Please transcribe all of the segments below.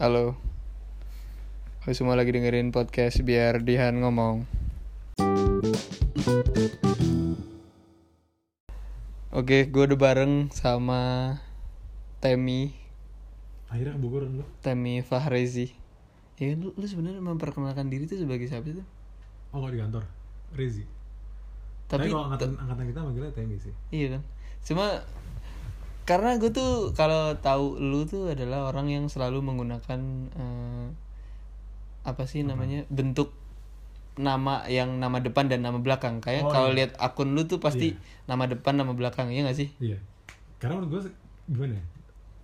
Halo. Lo semua lagi dengerin podcast biar Dihan ngomong. Oke, gue udah bareng sama Temi, akhirnya ke Bogor lu Temi Fahrezi. Ya lu, lu sebenarnya memperkenalkan diri tuh sebagai siapa sih tuh? oh nggak di kantor Rezi Tapi, tapi kalau angkatan angkatan kita manggilnya Temi sih iya kan. Cuma karena gue tuh kalau tahu lu tuh adalah orang yang selalu menggunakan eh, apa sih namanya bentuk nama yang nama depan dan nama belakang kayak Oh, kalau iya. lihat akun lu tuh pasti nama depan nama belakang ya gak sih iya karena menurut gue gimana ya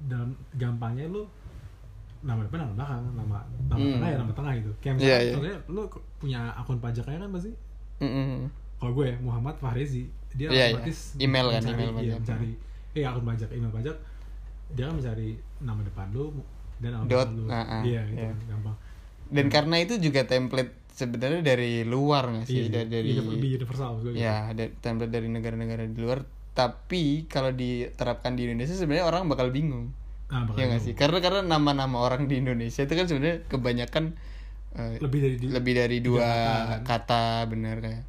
dalam gampangnya lu nama depan nama belakang nama nama Hmm. tengah ya nama tengah gitu kayak Iya, misalnya iya. contohnya lu punya akun pajaknya kan pasti Mm-mm. kalau gue ya Muhammad Fahrezi dia Iya, iya. otomatis Email kan, mencari, email iya, mencari eh akun pajak email pajak dia kan mencari nama depan lu dan nama Dot, belakang lu. ah, ah, iya gitu iya. kan, gampang. Dan karena itu juga template sebenarnya dari luar nggak sih? Iya, dari, dari iya, lebih universal maksud gue gitu. ya dari template dari negara-negara di luar. Tapi kalau diterapkan di Indonesia sebenarnya orang bakal bingung. Nah, bakal ya nggak sih? karena karena nama-nama orang di Indonesia itu kan sebenarnya kebanyakan eh, lebih dari di- lebih dari dua kata, kan? kata bener kayak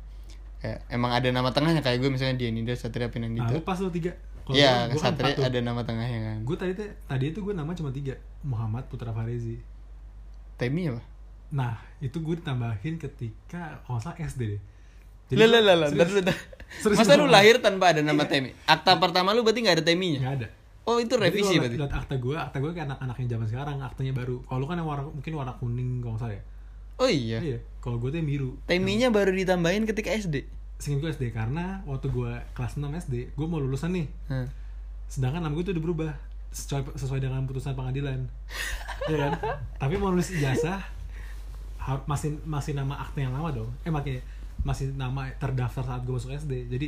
kayak emang ada nama tengahnya kayak gue misalnya Dianida Satria nah, Pinandita lu pas lu tiga Kalau Iya, gua- gua kan ada nama tengahnya kan. gue tadi tuh tadi itu gue nama cuma tiga Muhammad Putra Farezi Temi apa? nah itu gue ditambahin ketika kalau nggak salah SD deh Lah lah lah lah, Masa lu lahir tanpa ada nama Temi? Akta pertama lu berarti nggak ada Teminya? nggak ada Oh itu Jadi revisi berarti? lihat akta gue akta gue kayak anak-anak yang zaman sekarang aktanya baru kalau lu kan yang warna mungkin warna kuning kalau nggak salah ya Oh iya. iya kalau gue tuh yang biru Teminya baru ditambahin ketika SD. Singkat gue SD karena waktu gue kelas 6 SD gue mau lulusan nih. Hah. sedangkan nama gue tuh udah berubah sesuai, sesuai dengan putusan pengadilan. Ya kan? Tapi mau nulis ijazah masih masih nama akte yang lama dong. Eh makanya masih nama terdaftar saat gue masuk SD jadi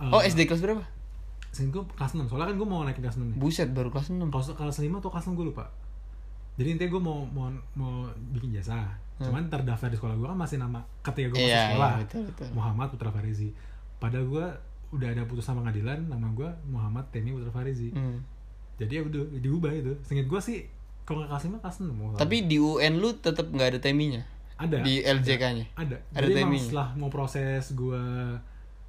eh, Oh SD kelas berapa? singkat gue kelas 6 soalnya kan gue mau naik ke kelas 6 nih. Buset baru kelas 6 kalau kelas 5 atau kelas 6 gue lupa. Jadi intinya gue mau mau mau bikin jasa cuman terdaftar di sekolah gue kan masih nama ketika gue masuk Iya, sekolah iya, betul, betul. Muhammad Putra Farizi padahal gue udah ada putusan pengadilan nama gue Muhammad Temi Putra Farizi Hmm. jadi ya udah diubah itu seinget gue sih kalau nggak kelas 5 kelas 6 mau Tapi di UN lu tetap nggak ada Teminya? ada Di LJK-nya? ada Ada jadi emang Temi. setelah mau proses gue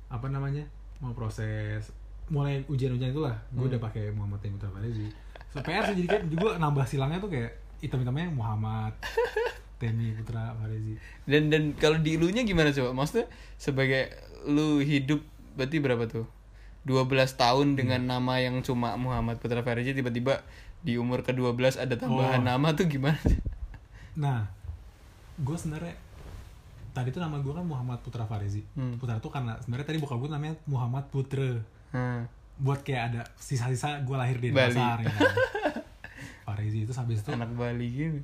apa namanya mau proses mulai ujian-ujian itulah gue Hmm. udah pakai Muhammad Temi Putra Farizi so, PR sih jadi kan juga nambah silangnya tuh kayak hitam-hitamnya Muhammad Temi Putra Farizi Dan dan kalau di elunya gimana coba? Maksudnya sebagai lu hidup berarti berapa tuh? 12 tahun dengan nama yang cuma Muhammad Putra Fariji tiba-tiba di umur ke-12 ada tambahan Oh. nama tuh gimana? Nah, gue sebenarnya tadi tuh nama gue kan Muhammad Putra Farizi. Hmm. Putra tuh karena sebenarnya tadi bokap gue namanya Muhammad Putra. Hmm. Buat kayak ada sisa-sisa gue lahir di Bali. Denpasar ya kan. Farizi itu habis itu Anak Bali gitu.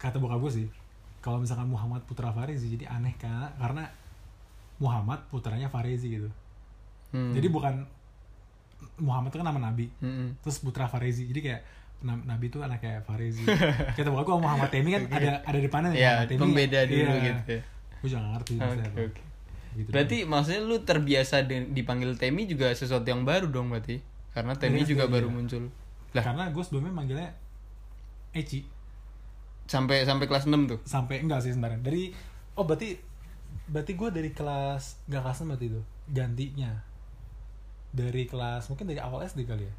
Kata bokap gue sih, kalau misalkan Muhammad Putra Farizi jadi aneh karena karena Muhammad putranya Farizi gitu. Hmm. Jadi bukan Muhammad itu kan nama nabi. Mm-mm. Terus Putra Farizi. Jadi kayak na- Nabi itu anak kayak Farizi. Kata bokap gue Muhammad Temi kan ada ada depannya Ya, Temi. pembeda dulu Iya. gitu ya. gue juga gak ngerti apa. oke. Gitu Berarti maksudnya lu terbiasa dipanggil Temi juga sesuatu yang baru dong berarti? Karena Temi Iya, juga iya, baru iya. muncul. Lah, karena gue sebelumnya manggilnya Eci sampai sampai kelas 6 tuh. sampai enggak sih sebenarnya dari oh berarti berarti gue dari kelas nggak kelas 6 berarti itu gantinya dari kelas mungkin dari awal SD kali ya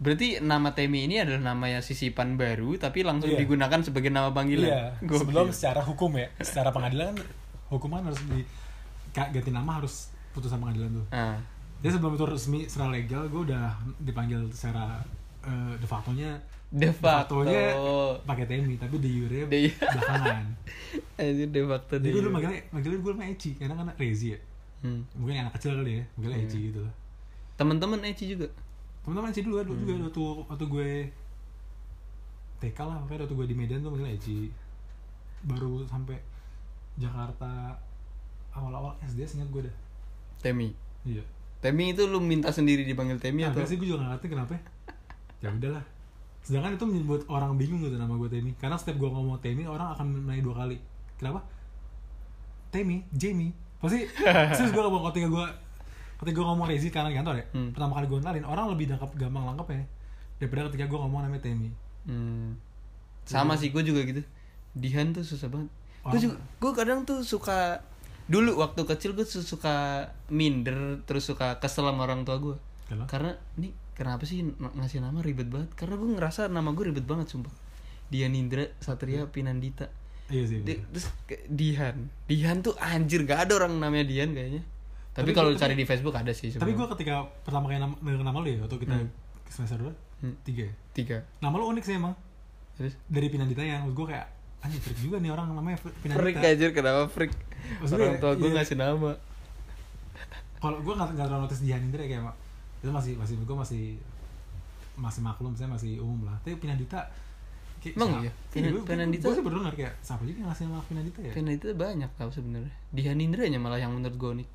Berarti nama Temi ini adalah nama yang sisipan baru tapi langsung Iya. digunakan sebagai nama panggilan. iya Gokil. sebelum secara hukum ya secara pengadilan kan hukuman harus di ganti nama harus putusan pengadilan tuh Ah. jadi sebelum itu resmi secara legal gue udah dipanggil secara eh, de facto-nya De de facto. facto-nya pakai Temi tapi di Yure De- belakangan Ini de facto Jadi gue dulu manggilnya, manggilnya gue sama Eci, karena kan Rezi ya Hmm. Mungkin anak kecil kali ya, manggilnya Iya. Eci gitu lah Temen-temen Eci juga. Temen-temen Eci dulu, juga Hmm. waktu, waktu gue TK lah, makanya waktu gue di Medan tuh manggilnya Eci Baru sampai Jakarta awal-awal SD seingat gue dah Temi. Iya Temi itu lu minta sendiri dipanggil Temi Nah, atau? sih gue juga gak ngerti kenapa Ya udahlah Sedangkan itu membuat orang bingung gitu nama gue Temi. Karena setiap gue ngomong Temi, orang akan nanya dua kali. Kenapa? Temi, Jamie. Pasti, serius gue ngomong ketika gue ketika gue ngomong Rezi karena di kantor ya Hmm. pertama kali gue kenalin orang lebih nangkep gampang nangkep ya daripada ketika gue ngomong namanya Temi. Hmm. sama sih gue juga gitu. Dihan tuh susah banget. Gue juga gue kadang tuh suka dulu waktu kecil gue suka minder terus suka kesel sama orang tua gue Karena ini kenapa sih ngasih nama ribet banget? Karena gue ngerasa nama gue ribet banget sumpah. Dian Indra Satria Pinandita. Iya sih Di- terus ke- Dihan. Dihan tuh anjir gak ada orang namanya Dian kayaknya. Tapi, Tapi kalau cari di Facebook ada sih tapi gue ketika pertama kali nama, denger nama lu ya waktu kita ke semester dua? Hmm. tiga ya? Tiga. Nama lu unik sih emang. Terus? Dari Pinandita yang gue kayak anjir freak juga nih orang namanya Pinandita. Freak anjir kenapa freak? Maksudnya, orang tua gue iya. ngasih nama. Kalau gue nggak nggak terlalu notice Dian Indra kayak itu masih masih gue masih masih maklum saya masih umum lah tapi Pinandita kayak Emang iya? Pinan- Pinandita? gue sih baru dengar kayak siapa juga yang ngasih nama Pinandita ya Pinandita banyak tau sebenarnya Dihan Indranya malah yang menurut gue unik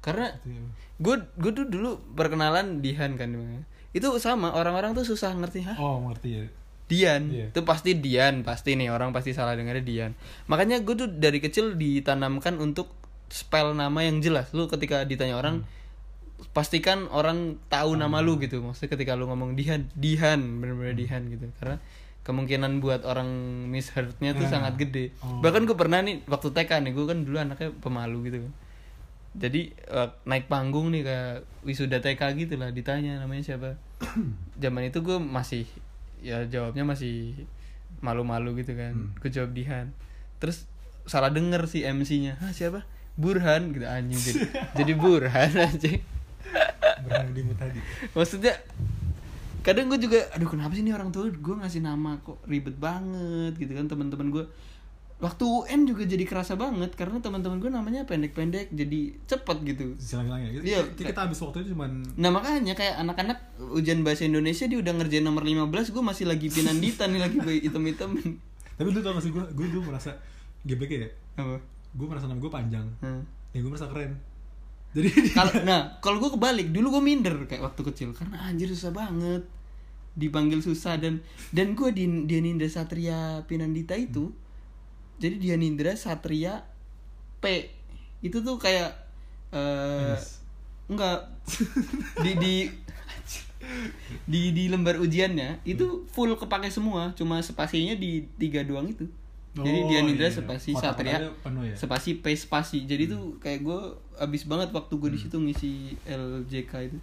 karena Itu ya. gue gue tuh dulu perkenalan Dihan kan namanya. itu sama orang-orang tuh susah ngerti hah oh ngerti ya Dian Iya. itu pasti Dian pasti nih orang pasti salah dengarnya Dian makanya gue tuh dari kecil ditanamkan untuk spell nama yang jelas lu ketika ditanya orang pastikan orang tahu nama lu gitu. Maksudnya ketika lu ngomong Dihan Dihan bener-bener Dihan gitu. Karena kemungkinan buat orang misheardnya tuh Ya. sangat gede. Oh. bahkan gue pernah nih waktu TK nih gue kan dulu anaknya pemalu gitu. Jadi eh, naik panggung nih kayak wisuda TK gitu lah ditanya namanya siapa. Zaman itu gue masih ya jawabnya masih malu-malu gitu kan. Hmm. gue jawab Dihan. Terus salah denger si MC-nya Hah siapa? Burhan gitu anjing. Jadi jadi Burhan anjing dimut tadi. Maksudnya kadang gue juga aduh kenapa sih ini orang tua gue ngasih nama kok ribet banget? Gitu kan teman-teman gue waktu UN juga jadi kerasa banget karena teman-teman gue namanya pendek-pendek jadi cepet gitu. Silang-silang ya Iya. kita, kita habis waktu itu cuman Nah makanya kayak anak-anak ujian bahasa Indonesia dia udah ngerjain nomor 15 gue masih lagi pinandita nih lagi hitam-hitam. Tapi lu tau gak sih gue gue dulu merasa GBK ya? Apa? Gue merasa nama gue panjang. Hmm. ya gue merasa keren jadi kalau nah kalau gue kebalik dulu gue minder kayak waktu kecil. Karena anjir susah banget dipanggil susah dan dan gue di Dianindra Satria Pinandita itu jadi Dianindra Satria P. Itu tuh kayak eh Penis. enggak. Di di di di lembar ujiannya itu full kepake semua cuma spasinya di tiga doang itu jadi Oh, Dianindra iya. spasi Kotak-kotaknya Satria penuh ya? spasi P spasi jadi tuh kayak gue abis banget waktu gue di Hmm. situ ngisi LJK itu.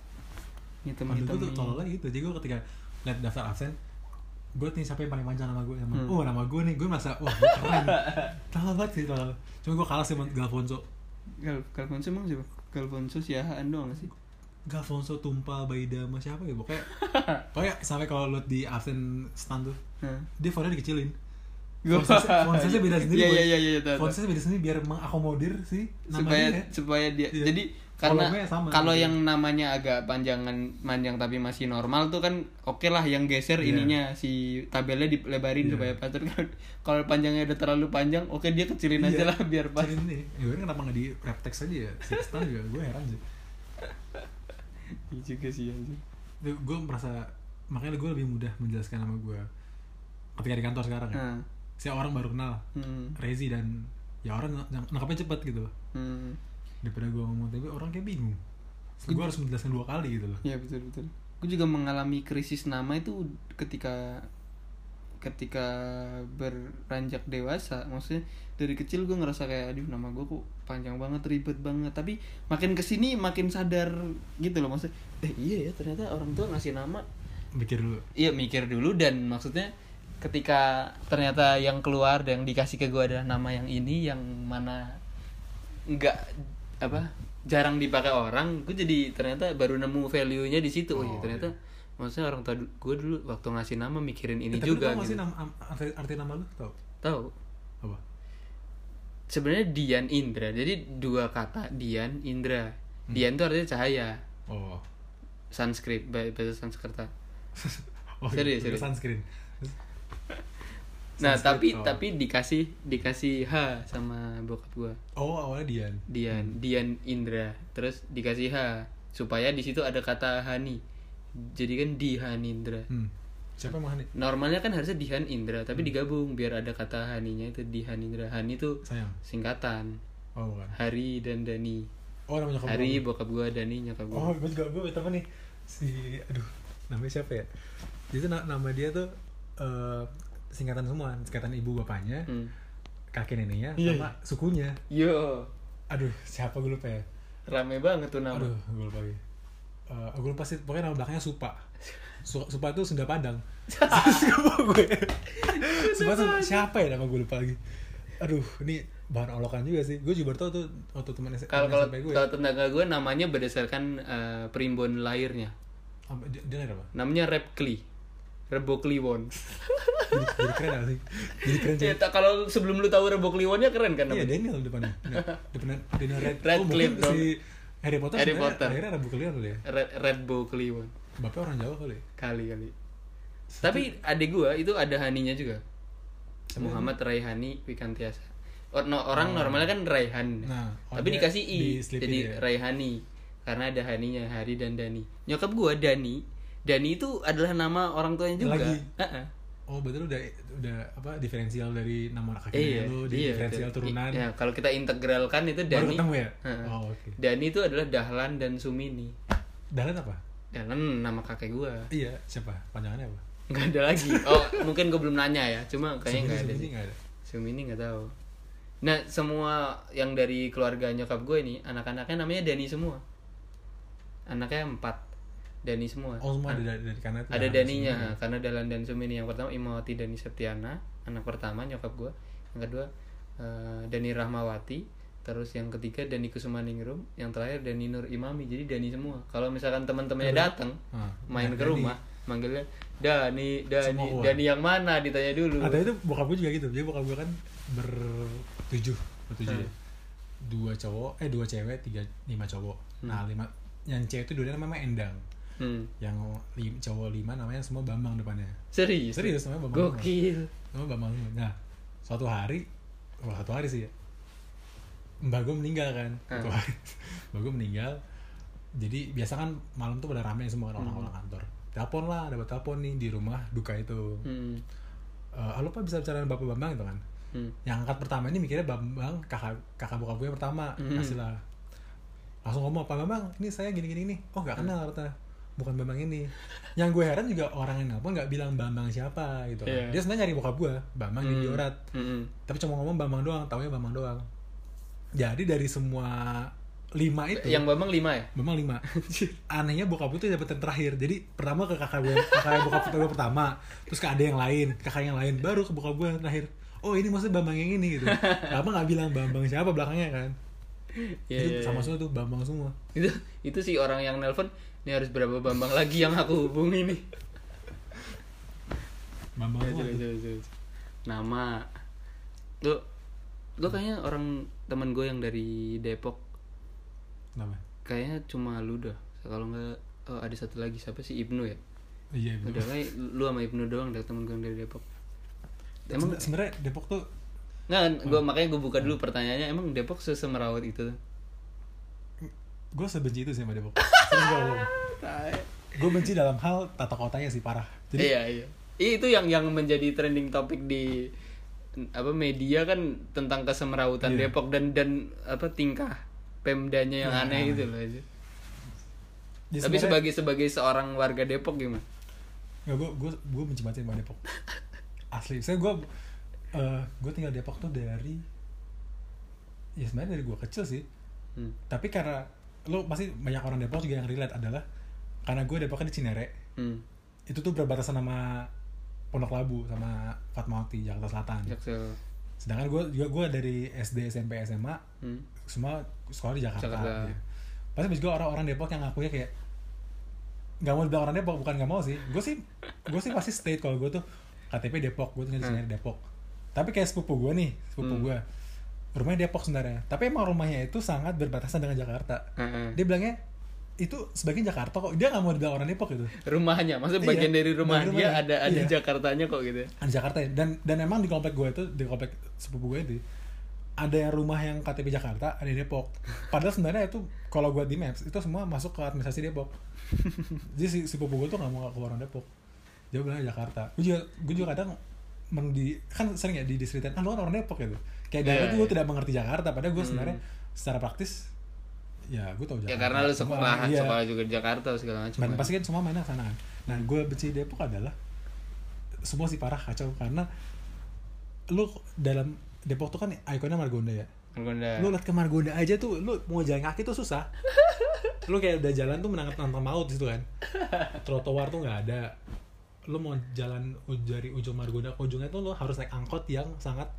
Hitam hitam gue tuh tolol lagi gitu. Jadi gue ketika liat daftar absen gue nih yang paling panjang nama gue nama Hmm. oh nama gue nih. Gue merasa wah gue keren. Tolol banget sih tolol. Cuma gue kalah sih sama Galfonso. Gal Galfonso emang siapa? Galfonso siahaan doang sih? Galfonso Tumpal Baida sama siapa ya? Pokoknya pokoknya sampai kalau lu di absen stand tuh Nah. dia fontnya dikecilin Font-size-nya beda sendiri Iya iya iya iya. Font-size beda sendiri biar mengakomodir si nama supaya dia. supaya dia Iya. jadi karena sama kalau gitu. yang namanya agak panjangan panjang tapi masih normal tuh kan oke lah yang geser Iya. ininya si tabelnya dilebarin Iya. supaya pas kalau- panjangnya udah terlalu panjang oke dia kecilin aja Iya, lah biar pas kecilin nih ya kenapa nggak di rap text aja ya si stand juga gue heran sih Iya juga sih anjing. gue merasa makanya gue lebih mudah menjelaskan nama gue ketika di kantor sekarang ya Nah, si orang baru kenal hmm, Rezi dan ya orang nang- nangkapnya cepet gitu hmm. daripada gue ngomong tapi orang kayak bingung gue harus menjelaskan dua kali gitu loh Iya betul betul. Gue juga mengalami krisis nama itu ketika ketika beranjak dewasa. Maksudnya dari kecil gue ngerasa kayak aduh nama gue kok panjang banget ribet banget. Tapi makin ke sini makin sadar gitu loh maksudnya. Eh iya ya ternyata orang tua ngasih nama. mikir dulu Iya mikir dulu dan maksudnya ketika ternyata yang keluar dan yang dikasih ke gue adalah nama yang ini yang mana nggak apa jarang dipakai orang gue jadi ternyata baru nemu value nya di situ. Oh, iya, Oh, ternyata maksudnya orang tua gue dulu waktu ngasih nama mikirin ini Eh, tapi juga lu tau gitu. nama, am- arti, arti nama lu tau? Tahu apa? Sebenarnya Dian Indra. Jadi dua kata Dian Indra. Dian itu artinya cahaya. Oh. Sanskrit bah- bahasa Sanskerta. Oh Serius, iya, serius. sunscreen nah Sanskrit, tapi oh. tapi dikasih dikasih H sama bokap gue oh awalnya Dian. Dian Dian Indra. Terus dikasih H supaya di situ ada kata Hani. Jadi kan Dihan Indra. Hmm. siapa emang Hani normalnya kan harusnya Dihan Indra tapi Hmm. digabung biar ada kata Haninya itu Dihan Indra. Hani itu sayang. singkatan. Oh bukan. Hari dan Dani. Oh namanya nyokap Hari gua. bokap gua Dani nyokap gua. Oh gue juga gue temen nih. Si aduh namanya siapa ya? Jadi nama dia tuh eh singkatan semua singkatan ibu bapaknya Hmm. kakek neneknya Iya, sama sukunya. Yo, aduh siapa gue lupa ya? Rame banget tuh nama. aduh gue lupa lagi. Eh, gue lupa sih pokoknya nama belakangnya Supa. Su- Supa itu Sunda Padang. Supa gue. Supa tuh siapa ya nama gue lupa lagi? Aduh ini bahan olokan juga sih. Gue juga baru tau tuh waktu teman S- Kalau kalau SMP gue kalau tetangga gue namanya berdasarkan eh, primbon lahirnya. Dia, dia lahir apa? Namanya Repkli. Rebo Kliwon. jadi, jadi keren gak sih jadi keren Ya, tak- kalau sebelum lu tahu Rebo Kliwonnya keren kan iya? Daniel depannya Nah, depannya Daniel Red Red oh, dong. si Harry Potter Harry Potter. akhirnya Rabu Kalian dulu ya Red, Redbo Kliwon. bapaknya orang Jawa kali ya? Kali kali. Tapi adik gua itu ada Haninya juga. Muhammad Raihani Wikantiasa. Oh, no, orang normalnya kan Raihan. Nah, oh, tapi dikasih I, diselipin jadi ya? Raihani. Karena ada Haninya, Hari dan Dani. Nyokap gua Dani. Dani itu adalah nama orang tuanya juga. Lagi? Heeh. oh betul udah udah apa diferensial dari nama kakek Iya, lu di iya, diferensial betul. turunan Iya, kalau kita integralkan itu baru Dani. ketemu ya Heeh. oh oke Dani itu adalah Dahlan dan Sumini. Dahlan apa Dahlan nama kakek gua. iya siapa panjangannya apa Nggak ada lagi. Oh, mungkin gua belum nanya ya. Cuma kayaknya nggak ada. Sumini sih. nggak ada Sumini nggak tahu. Nah, semua yang dari keluarga nyokap gue ini, anak-anaknya namanya Dani semua. Anaknya empat. Dani semua. oh semua ada dari, dari kanan itu Ada Daninya, Sumini. karena Dalan dan Sumini. Yang pertama Imawati Dani Septiana, anak pertama nyokap gue. Yang kedua eh, Dani Rahmawati. Terus yang ketiga Dani Kusumaningrum, yang terakhir Dani Nur Imami. Jadi Dani semua. Kalau misalkan teman-temannya datang Ah, main nah, ke Dani. rumah, manggilnya Dani, Dani, Semua. Dani yang mana? Ditanya dulu. ada itu bokap gue juga gitu jadi bokap gue kan bertujuh bertujuh Hmm. ya dua cowok eh dua cewek tiga lima cowok nah lima yang cewek itu dua namanya Endang Hmm. yang cowok lima namanya semua Bambang depannya Serius? serius namanya Bambang. Gokil. Bambang semua. Nah, suatu hari, wah satu hari sih ya. Mbak gue meninggal kan. Satu Ah. hari. Mbak gue meninggal. Jadi biasa kan malam tuh pada rame semua kan orang-orang kantor. Telepon lah, dapat telepon nih di rumah duka itu. Hmm. Halo Pak bisa bicara dengan Bapak Bambang gitu kan. Hmm. Yang angkat pertama ini mikirnya Bambang, kakak kakak bokap gue yang pertama. Hmm. Kasih lah. Langsung ngomong, Pak Bambang, ini saya gini-gini nih. Oh nggak kenal ternyata. Bukan Bambang ini. Yang gue heran juga orang yang nelpon nggak bilang Bambang siapa gitu kan. Iya. Dia sebenarnya nyari bokap gue, Bambang di Hmm. Diorat Hmm. tapi cuma ngomong Bambang doang, taunya Bambang doang. Jadi dari semua lima itu, Yang Bambang lima ya? Bambang lima. Anehnya bokap gue tuh dapet yang terakhir. Jadi pertama ke kakak gue, kakak bokap gue pertama, terus ke ada yang lain, kakak yang lain, baru ke bokap gue yang terakhir. Oh ini maksudnya Bambang yang ini gitu. Kenapa nggak bilang Bambang siapa belakangnya kan? Iya, itu iya, sama iya. semua tuh Bambang semua. Itu itu sih orang yang nelpon ini harus berapa Bambang lagi yang aku hubungi nih. Bambang Ya, coba, coba, coba. Nama. Lu lu kayaknya orang teman gue yang dari Depok. Kenapa? kayaknya cuma lu dah. Kalau nggak oh, ada satu lagi. Siapa sih? Ibnu ya? Iya, udah kayak lu sama Ibnu doang dari temen gue yang dari Depok. Emang Seben- sebenarnya Depok tuh nggak gue makanya gue buka dulu pertanyaannya. Emang Depok semerawat itu gue sebenci itu sih sama Depok. gue benci dalam hal tata kotanya sih parah. Jadi iya iya Ih, itu yang yang menjadi trending topik di apa media kan tentang kesemerawutan Iya. Depok dan dan apa tingkah pemdanya yang Nah, aneh gitu loh aja. ya Tapi sebagai sebagai seorang warga Depok gimana? Nggak, gue gue gue benci banget sama Depok. Asli, saya gue eh gue tinggal Depok tuh dari ya sebenarnya dari gue kecil sih. Hmm. Tapi karena lo pasti banyak orang Depok juga yang relate adalah karena gue Depoknya di Cinere, Hmm. itu tuh berbatasan sama Pondok Labu sama Fatmawati Jakarta Selatan. Jaksel. Sedangkan gue juga gue dari SD SMP SMA Hmm. semua sekolah di Jakarta. Jakarta. ya. Pasti juga orang-orang Depok yang ngakunya kayak nggak mau dibilang orang Depok bukan nggak mau sih. Gue sih gue sih pasti state kalau gue tuh KTP Depok, gue tinggal di sini Depok. Tapi kayak sepupu gue nih, sepupu Hmm. gue rumahnya Depok sebenarnya. Tapi emang rumahnya itu sangat berbatasan dengan Jakarta. Heeh. Dia bilangnya itu sebagian Jakarta kok. Dia nggak mau dibilang orang Depok gitu. Rumahnya, maksudnya Iya, bagian dari rumah dari dia rumahnya. ada ada Iya. Jakartanya kok gitu. Di Jakarta ya. Dan dan emang di komplek gue itu di komplek sepupu gue itu ada yang rumah yang KTP Jakarta, ada di Depok. Padahal sebenarnya itu kalau gue di Maps itu semua masuk ke administrasi Depok. Jadi si sepupu gue tuh nggak mau keluar orang Depok. Dia bilang Jakarta. Gue juga gue juga kadang men- di kan sering ya di diseritain ah lu kan orang Depok gitu. Kayak Iya, yeah, gue tidak mengerti Jakarta. Padahal gue Hmm. sebenarnya secara praktis ya gue tau Jakarta. Ya karena lu sekolah Iya. sekolah juga di Jakarta segala macam. Dan kan. pasti kan semua mainnya ke sana. Nah, gue benci Depok adalah semua sih parah kacau karena lu dalam Depok tuh kan ikonnya Margonda ya Margonda. lu liat ke Margonda aja tuh lu mau jalan kaki tuh susah lu kayak udah jalan tuh menangkap nantang maut gitu kan trotoar tuh nggak ada lu mau jalan dari ujung Margonda ke ujungnya tuh lu harus naik angkot yang sangat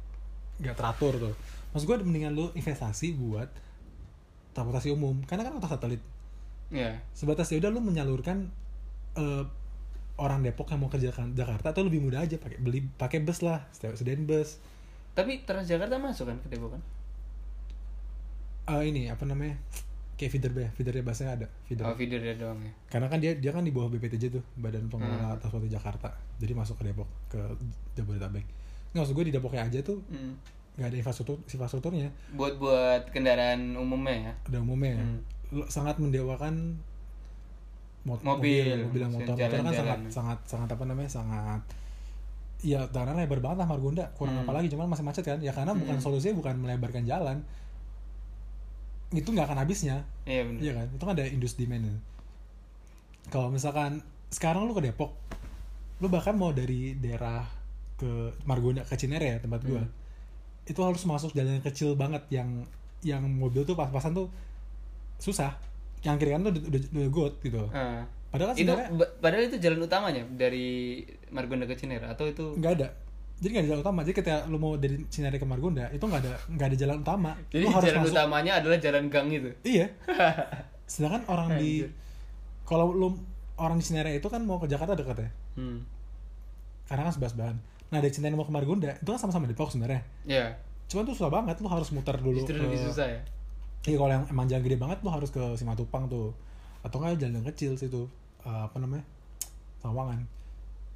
nggak teratur tuh. Maksud gue mendingan lu investasi buat transportasi umum. Karena kan kota satelit. Iya. sebatas ya udah lu menyalurkan eh, orang Depok yang mau kerja ke Jakarta tuh lebih mudah aja pakai beli pakai bus lah setiap sedain bus. Tapi Transjakarta masuk kan ke Depok kan? Eh, ini apa namanya? Kayak feeder bay feeder bay bahasanya ada feeder. Oh, feeder dia doang ya. karena kan dia dia kan di bawah BPTJ tuh Badan Pengelola Transportasi Jakarta. Jadi masuk ke Depok ke Jabodetabek nggak maksud gue di Depoknya aja tuh Hmm. nggak ada infrastruktur infrastrukturnya Buat buat kendaraan umumnya ya. ada umumnya Hmm. Lu sangat mendewakan mot- Mobil, mobil yang motor motor kan sangat sangat sangat apa namanya sangat ya karena lebar banget lah Margonda kurang Hmm. apa lagi cuman masih macet kan ya karena bukan solusinya bukan melebarkan jalan itu nggak akan habisnya Iya benar. Iya kan? Itu kan ada induce demand. Kalau misalkan sekarang lu ke Depok, lu bahkan mau dari daerah ke Margonda ke Cinere ya tempat gua. Hmm. Itu harus masuk jalan yang kecil banget yang yang mobil tuh pas-pasan tuh susah. Yang kiri kanan tuh udah, udah, udah got gitu. Ah. Padahal kan itu padahal itu jalan utamanya dari Margonda ke Cinere atau itu nggak ada. Jadi nggak ada jalan utama. Jadi ketika lu mau dari Cinere ke Margonda itu nggak ada nggak ada jalan utama. jadi lu harus jalan masuk. utamanya adalah jalan gang itu. Iya. Sedangkan orang di kalau lu orang di Cinere itu kan mau ke Jakarta dekat ya. Hmm. karena kan sebelah Nah dari Cinta mau ke Margonda itu kan sama-sama Depok sebenarnya. Ya, Cuman tuh susah banget, lu harus muter dulu. justru ke- lebih susah ya. Iya kalau yang emang jalan gede banget lu harus ke Simatupang tuh. Atau nggak jalan yang kecil situ. Eh, apa namanya? Sawangan.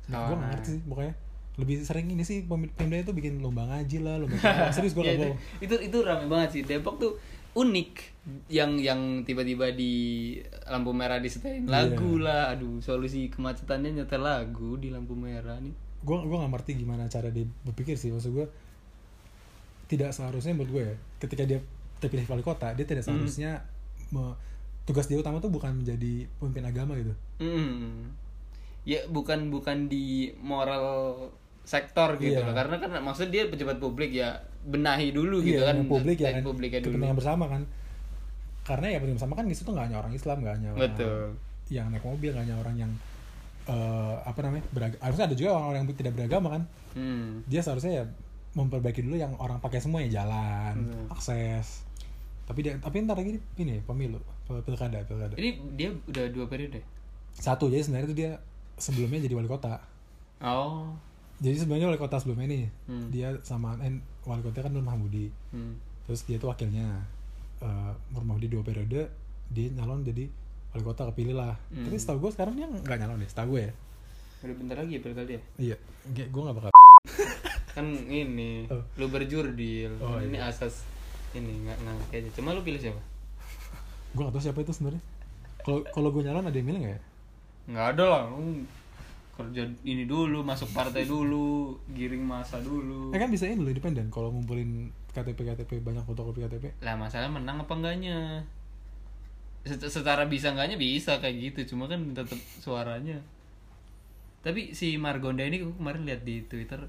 Nah, gue ngerti sih pokoknya. Lebih sering ini sih pem- Pemda itu bikin lomba ngaji lah, lomba apa. Serius gue Ya, gak itu, itu itu rame banget sih. Depok tuh unik yang yang tiba-tiba di lampu merah disetelin lagu Iya. lah. Aduh, solusi kemacetannya nyetel lagu di lampu merah nih. Gue gue nggak ngerti gimana cara dia berpikir sih. Maksud gue tidak seharusnya menurut gue ya, ketika dia terpilih wali kota, dia Hmm. tidak seharusnya me- tugas dia utama tuh bukan menjadi pemimpin agama gitu. Hmm. Ya bukan bukan di moral sektor gitu Iya. loh. Karena kan maksud dia pejabat publik ya benahi dulu gitu iya, kan yang publik ya kan publiknya dulu. kepentingan bersama kan karena ya kepentingan bersama kan di situ nggak hanya orang Islam nggak hanya orang Betul. yang naik mobil nggak hanya orang yang eh, apa namanya beragama harusnya ada juga orang-orang yang tidak beragama kan Hmm. dia seharusnya ya memperbaiki dulu yang orang pakai semua ya jalan Hmm. akses tapi dia tapi ntar lagi ini pemilu pilkada pilkada Ini dia udah dua periode. satu jadi sebenarnya itu dia sebelumnya jadi wali kota Oh. jadi sebenarnya wali kota sebelumnya ini Hmm. dia sama eh, wali kota kan Nur Mahmudi Hmm. terus dia itu wakilnya uh, Nur Mahmudi dua periode dia nyalon jadi wali kota kepilih lah Hmm. tapi setahu gue sekarang dia nggak nyalon deh setahu gue ya Udah bentar lagi ya pilkada ya? iya gue nggak bakal Kan ini Oh. lu berjurdil. Oh, ini iya. asas ini nggak ngerti aja. Cuma lu pilih siapa? gue nggak tahu siapa itu sebenarnya kalau kalau gue nyalon ada yang milih nggak ya Nggak ada lah. Lu kerja ini dulu, masuk partai dulu, giring masa dulu. eh kan bisa ini dulu independen kalau ngumpulin KTP KTP banyak fotokopi KTP Lah masalah menang apa enggaknya? Secara bisa enggaknya bisa kayak gitu, cuma kan tetap suaranya. Tapi si Margonda ini gue kemarin lihat di Twitter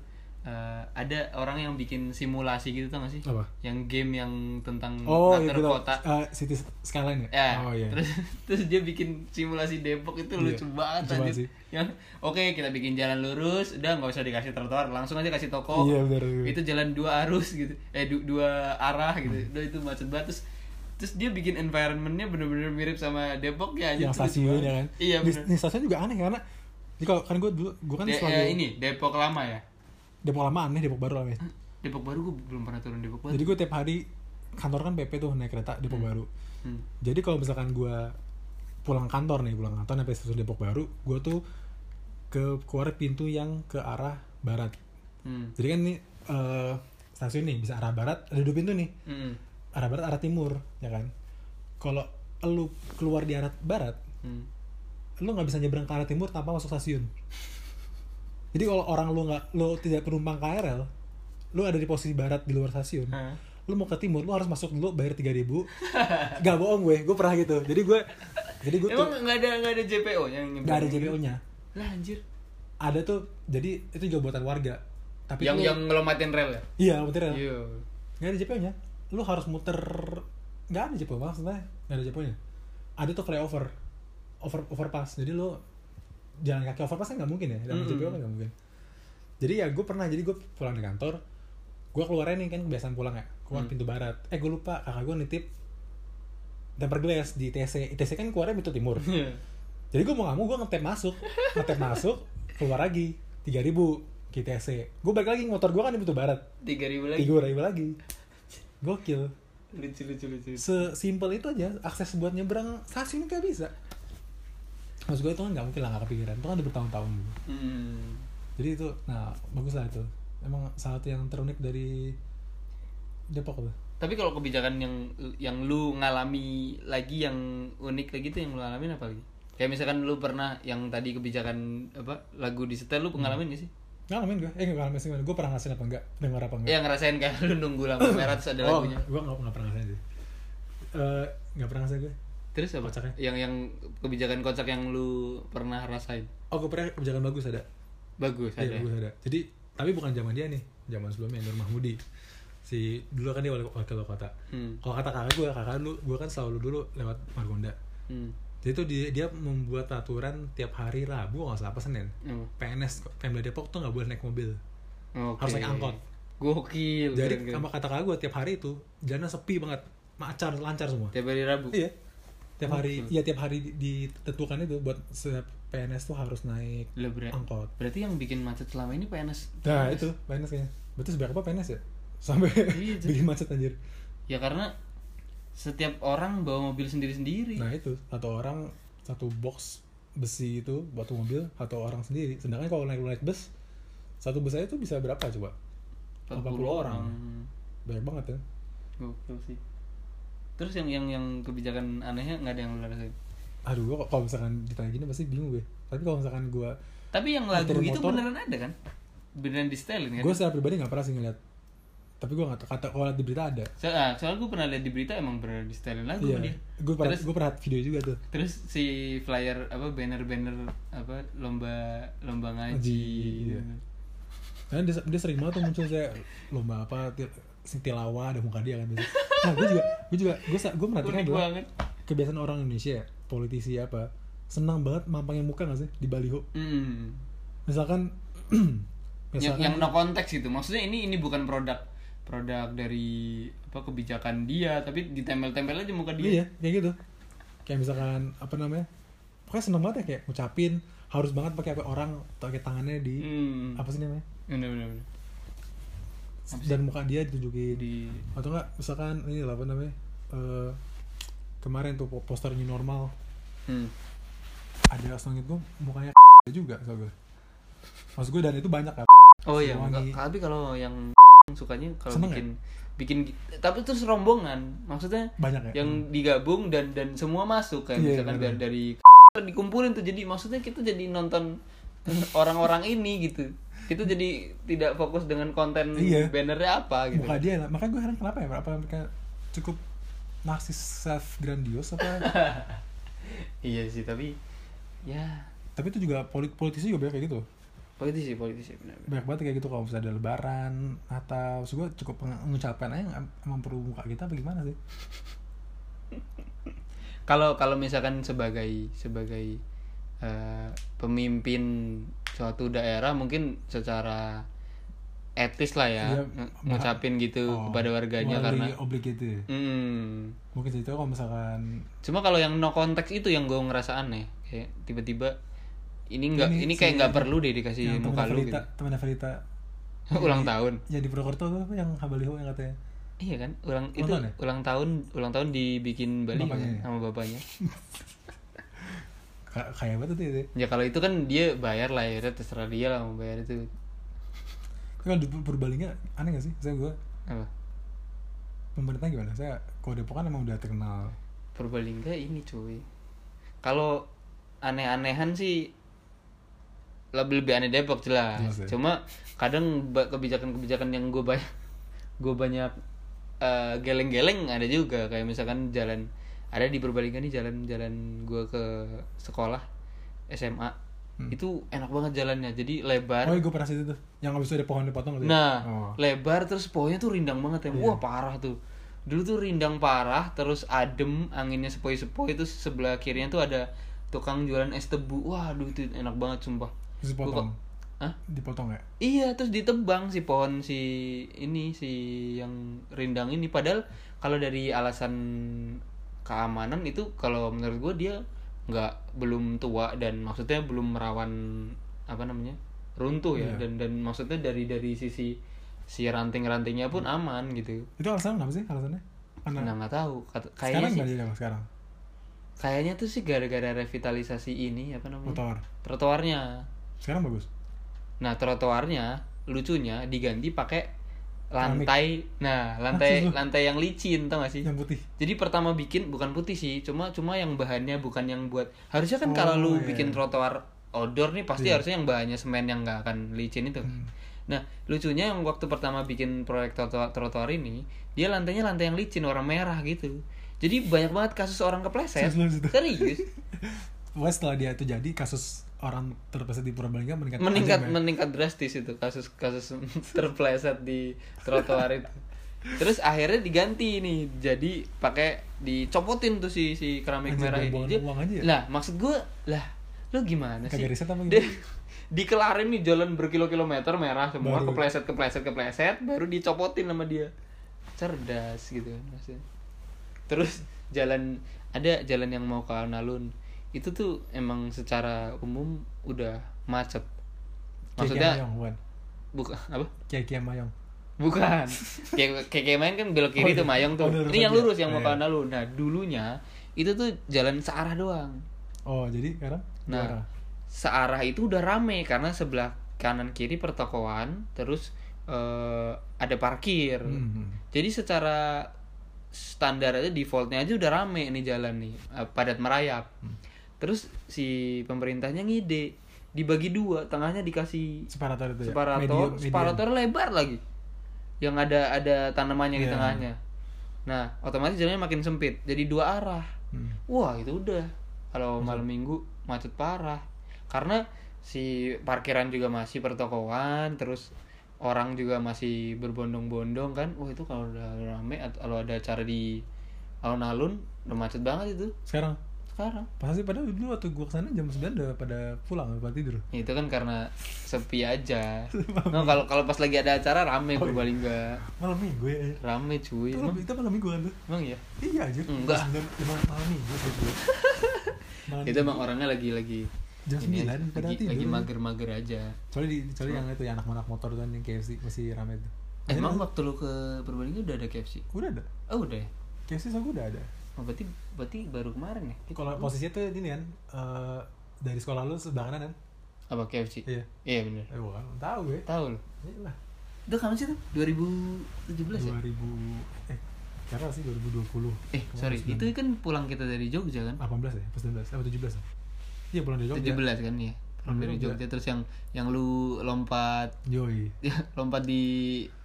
eh, ada orang yang bikin simulasi gitu tau gak sih? Apa? Yang game yang tentang oh iya kota. Uh, City Skyline ya, Ya, oh iya terus terus dia bikin simulasi Depok itu Iya, lucu banget lucu banget anjir. sih. Yang oke kita bikin jalan lurus, udah nggak usah dikasih trotoar, langsung aja kasih toko. Iya, benar, benar. Itu jalan dua arus gitu. Eh du- dua arah gitu. Udah itu macet banget terus terus dia bikin environmentnya bener-bener mirip sama Depok ya yang stasiun ya kan Iya bener. di stasiun juga aneh karena jadi kalau kan gue dulu gue kan De- selalu eh, ini Depok lama ya. Depok lama aneh Depok baru aneh Depok baru gue belum pernah turun Depok baru. jadi gue tiap hari kantor kan PP tuh naik kereta Depok baru Hmm. Jadi kalau misalkan gue pulang kantor nih, pulang kantor sampai stasiun Depok Baru, gue tuh ke keluar pintu yang ke arah barat. Hmm. Jadi kan nih eh, stasiun nih bisa arah barat, ada dua pintu nih, Hmm. Arah barat, arah timur, ya kan. Kalau lu keluar di arah barat, Hmm. lu nggak bisa nyebrang ke arah timur tanpa masuk stasiun. Jadi kalau orang lu nggak, lu tidak penumpang KRL, lu ada di posisi barat di luar stasiun, Hah? lu mau ke timur lu harus masuk dulu bayar tiga ribu gak bohong gue gue pernah gitu jadi gue jadi gue Emang nggak ada nggak ada JPO yang gak ada JPO nya Lah anjir. ada tuh jadi itu juga buatan warga tapi yang lu- yang ngelomatin rel ya iya betul ya iya nggak ada JPO nya lu harus muter nggak ada JPO maksudnya nggak ada JPO nya ada tuh flyover over overpass. Jadi lu jalan kaki overpass kan nggak mungkin ya dalam kan nggak mungkin. Jadi ya gue pernah jadi gue pulang di kantor gue keluarnya nih kan kebiasaan pulang ya keluar Hmm. pintu barat. Eh gue lupa kakak gue nitip temper glass di ITC ITC kan keluarnya pintu timur. Jadi gue mau nggak mau gue ngetep masuk. Ngetep masuk keluar lagi. 3000 ke ITC gue balik lagi motor gue kan di pintu barat. Tiga ribu lagi. Tiga ribu lagi gokil. Lucu lucu lucu. Sesimpel itu aja akses buat nyebrang stasiun kayak bisa. Maksud gue itu kan nggak mungkin lah nggak kepikiran. Itu kan udah bertahun-tahun. Hmm. jadi itu nah bagus lah itu. Emang salah satu yang terunik dari Depok tuh tapi kalau kebijakan yang yang lu ngalami lagi yang unik lagi tuh yang lu alamin apa lagi? Kayak misalkan lu pernah yang tadi kebijakan apa lagu di setel lu pengalamin gak sih ngalamin gue eh nggak ngalamin sih gue pernah ngerasain apa enggak dengar apa enggak ya ngerasain kayak lu nunggu lampu merah terus ada lagunya gue nggak nggak pernah ngerasain sih Eh, nggak pernah ngerasain gue terus apa Kocaknya. yang yang kebijakan kocak yang lu pernah rasain oh gue pernah kebijakan bagus ada bagus Iya ada bagus ada. Jadi tapi bukan zaman dia nih, zaman sebelumnya Nur Mahmudi. Si dulu kan dia wali wakil wali kota. hmm. Kalau kata kakak gue, kakak lu, gue kan selalu dulu lewat Margonda. Hmm. Jadi tuh dia, dia membuat aturan tiap hari Rabu nggak salah apa Senin. Oh. PNS Pemda Depok tuh nggak boleh naik mobil. Oke. Harus naik angkot. Gokil. Jadi sama kata kakak gue tiap hari itu jalan sepi banget, macar lancar semua. tiap hari Rabu. Iya. Tiap hari, iya tiap hari di- ditentukan itu buat setiap PNS tuh harus naik ber- angkot. berarti yang bikin macet selama ini PNS. Nah itu PNS kayaknya. Berarti seberapa PNS ya? Sampai Iya, itu. bikin macet anjir. Ya karena setiap orang bawa mobil sendiri-sendiri. Nah itu satu orang satu box besi itu buat mobil satu orang sendiri. Sedangkan kalau naik naik bus satu bus aja tuh bisa berapa coba? 40 40 orang. Banyak banget ya. Gokil sih. Terus yang yang yang kebijakan anehnya nggak ada yang lu rasain. Aduh gua kok- kalau misalkan ditanya gini pasti bingung gue. Tapi kalau misalkan gue Tapi yang lagu itu motor. beneran ada kan? Beneran di setelin kan? gue secara pribadi nggak pernah sih ngeliat. Tapi gue nggak tahu kata kalau di berita ada. So, ah, soalnya gue pernah lihat di berita emang beneran di setelin lagu Iya. dia. Gue pernah gue pernah video juga tuh. Terus si flyer apa banner-banner apa lomba lomba ngaji. Ngaji, iya. Karena dia, dia sering banget tuh muncul saya lomba apa tilawah ada muka dia kan. Nah gue juga gue juga gue gue adalah banget. kebiasaan orang Indonesia ya, politisi apa senang banget mampangin muka gak sih di baliho Hmm. misalkan Yang, misalkan yang no konteks gitu. Maksudnya ini ini bukan produk produk dari apa kebijakan dia, tapi ditempel-tempel aja muka dia. iya kayak gitu kayak misalkan apa namanya pokoknya seneng banget ya kayak ngucapin harus banget pakai apa orang pakai tangannya di Hmm. apa sih namanya Bener bener. bener. dan muka dia ditunjukin Di atau enggak misalkan ini lah apa namanya eh, kemarin tuh po- poster new normal hmm. ada seneng itu mukanya juga so gue maksud gue dan itu banyak kan Oh iya, tapi kalau yang sukanya kalau bikin bikin tapi terus rombongan, maksudnya banyak ya yang digabung dan dan semua masuk kayak Iya, misalkan benar. dari, dari dikumpulin tuh jadi maksudnya kita jadi nonton orang-orang ini gitu. Kita jadi tidak fokus dengan konten Iya. bannernya apa gitu. muka dia lah makanya gue heran kenapa ya apa mereka cukup narsis self grandios apa iya sih, tapi ya tapi itu juga polit politisi juga banyak kayak gitu politisi politisi benar. banyak banget kayak gitu kalau misalnya ada lebaran maksud gue cukup mengucapkan aja nggak emang perlu muka kita apa gimana sih Kalau kalau misalkan sebagai sebagai eh, pemimpin suatu daerah mungkin secara etis lah ya ma- ngucapin gitu Oh, kepada warganya karena oblig ya. Hmm. mungkin itu kalau misalkan Cuma kalau yang no konteks itu yang gue ngerasa aneh kayak tiba-tiba ini enggak Ini ini, kayak nggak perlu deh dikasih yang muka lu gitu. temennya Verita ulang tahun. ya di Purwokerto tuh apa yang Habaliho yang katanya Iya kan? Ulang Ulang itu tahun ya? ulang tahun ulang tahun dibikin baliho Bapaknya kan ya? sama bapaknya. Ka- kayak banget tuh ya ya kalau itu kan dia bayar lah ya terserah dia lah mau bayar itu. kalau di Purbalingga aneh gak sih saya gue Apa? pemerintah gimana saya kalau Depok kan emang udah terkenal Purbalingga ini cuy. Kalau aneh-anehan sih lebih lebih aneh Depok jelas. Jelas ya. Cuma kadang kebijakan-kebijakan yang gue banyak gue banyak eh, geleng-geleng ada juga kayak misalkan jalan ada di Purbalingga nih jalan-jalan gue ke sekolah SMA itu enak banget jalannya jadi lebar Oh, gue pernah situ tuh. Yang abis itu ada pohon dipotong gitu. ya? Nah, Oh. lebar terus pohonnya tuh rindang banget ya. Iya. Wah, parah tuh. Dulu tuh rindang parah, terus adem, anginnya sepoi-sepoi itu sebelah kirinya tuh ada tukang jualan es tebu. Waduh, itu enak banget sumpah. Terus dipotong. Hah? Dipotong ya? Iya, terus ditebang si pohon si ini si yang rindang ini padahal kalau dari alasan keamanan itu kalau menurut gue dia nggak belum tua dan maksudnya belum merawan apa namanya runtuh ya Iya. dan dan maksudnya dari dari sisi si ranting-rantingnya pun aman gitu Itu alasan kenapa sih alasannya? Karena nah nggak tahu Kat- sekarang kayaknya sih jadi apa sekarang? kayaknya tuh sih gara-gara revitalisasi ini apa namanya Motor. trotoarnya Sekarang bagus. Nah trotoarnya lucunya diganti pakai Keramik. lantai, nah lantai Maksud lu? lantai yang licin tau gak sih? Yang putih. Jadi pertama bikin bukan putih sih, cuma cuma yang bahannya bukan yang buat harusnya kan Oh, kalau lu iya. bikin trotoar outdoor nih pasti Iya. harusnya yang bahannya semen yang nggak akan licin itu. Hmm. Nah lucunya yang waktu pertama bikin proyek trotoar, trotoar ini dia lantainya lantai yang licin warna merah gitu. Jadi banyak banget kasus orang kepleset. Serius. Pokoknya setelah dia itu jadi kasus orang terpleset di Purbalingga meningkat meningkat tajam ya. meningkat drastis itu kasus kasus terpleset di trotoar itu terus akhirnya diganti nih jadi pakai dicopotin tuh si si keramik Anjir, merah ini uang aja ya? lah maksud gue lah lu gimana sih Kagak riset apa gimana? dikelarin nih jalan berkilo-kilometer merah semua Baru. kepleset kepleset kepleset baru dicopotin sama dia cerdas gitu kan maksudnya terus jalan ada jalan yang mau ke alun-alun itu tuh emang secara umum udah macet Kiai maksudnya Mayong, bukan? apa Kiai Kiai Mayong. bukan kayak kayak kayak main kan belok Oh, kiri iya. tuh mayong tuh Oh, ini yang aja. lurus yang mau ke Iya. alun-alun nah dulunya itu tuh jalan searah doang Oh, jadi sekarang Nah, arah. searah itu udah rame karena sebelah kanan kiri pertokoan, terus eh, ada parkir. Hmm. Jadi secara standar aja defaultnya aja udah rame nih jalan nih, eh, padat merayap. Hmm. Terus si pemerintahnya ngide dibagi dua, tengahnya dikasih separator itu ya. separator, Medium- medium. separator lebar lagi. Yang ada ada tanamannya di Iya. tengahnya. Nah, otomatis jalannya makin sempit, jadi dua arah. Hmm. Wah itu udah kalau malam minggu macet parah karena si parkiran juga masih pertokoan terus orang juga masih berbondong-bondong kan wah itu kalau udah rame atau kalau ada acara di alun-alun udah macet banget itu Sekarang sekarang Pasti padahal dulu waktu gua ke sana jam 9 udah pada pulang pada tidur. itu kan karena sepi aja no, kalau kalau pas lagi ada acara rame Oh, iya. Purbalingga Malam minggu ya. rame cuy Itu, emang, malam- itu malam minggu kan tuh. emang ya Iya aja. Enggak. Jam 9, emang malam minggu gue. Itu emang orangnya lagi lagi Jam 9 pada lagi, lagi mager-mager aja Soalnya di soalnya yang itu ya anak-anak motor kan yang KFC masih rame tuh. emang Akhirnya- waktu lu ke Purbalingga udah ada KFC udah ada. oh udah ya KFC sama gue udah ada. Oh, berarti berarti baru kemarin ya? Kalau posisinya tuh ini kan eh, dari sekolah lu sebelah kanan kan? Apa KFC? Iya. Iya bener. Eh bukan, tahu gue. Tahu lo. Iya lah. Itu kapan sih tuh? 2017 ya? 2000 eh karena sih 2020. Eh, sorry. Kemarin Itu kan pulang kita dari Jogja kan? 18 ya, pas 19, apa 17 ya? Iya pulang dari Jogja. 17 kan ya. Pulang dari Jogja. Jogja terus yang yang lu lompat Yoi. lompat di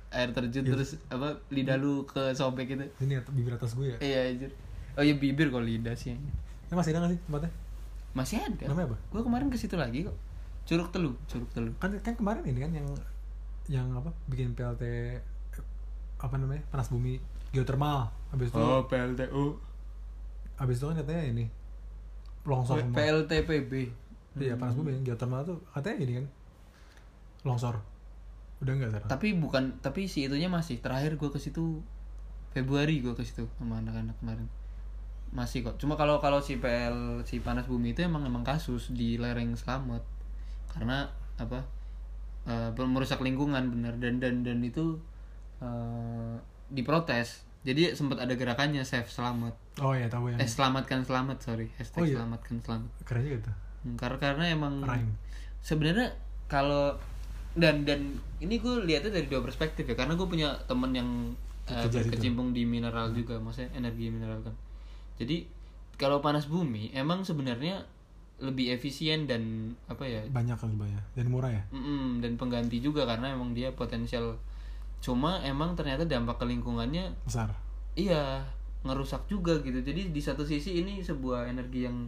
air terjun Iya. terus apa lidah lu ke sobek gitu. Ini bibir atas gue ya. Iya anjir. Oh iya bibir kalau lidah sih. Ini masih ada gak sih tempatnya? Masih ada. Namanya apa? Gua kemarin ke situ lagi kok. Curug Telu, Curug Telu. Kan kan kemarin ini kan yang yang apa? Bikin PLT apa namanya? Panas bumi geothermal. Habis itu Oh, PLTU. habis itu kan katanya ini longsor semua. PLTPB. Iya, panas bumi geothermal tuh katanya ini kan longsor. Udah enggak sekarang? tapi bukan tapi si itunya masih terakhir gue ke situ Februari gue ke situ sama anak-anak kemarin masih kok. Cuma kalau kalau si PL si panas bumi itu emang emang kasus di lereng selamat karena apa eh, merusak lingkungan bener. Dan dan dan itu eh, diprotes. Jadi sempat ada gerakannya save selamat Oh iya, tahu yang eh selamatkan selamat sorry. Hashtag Oh, iya. selamatkan selamat keren tuh. Hmm, karena karena emang sebenarnya kalau dan dan ini gue lihatnya dari dua perspektif ya. Karena gue punya temen yang uh, berkecimpung di mineral juga. Maksudnya energi mineral kan jadi kalau panas bumi emang sebenarnya lebih efisien dan apa ya Banyak kan banyak dan murah ya. mm, dan pengganti juga karena emang dia potensial. Cuma emang ternyata dampak ke lingkungannya Besar. iya ngerusak juga gitu. Jadi di satu sisi ini sebuah energi yang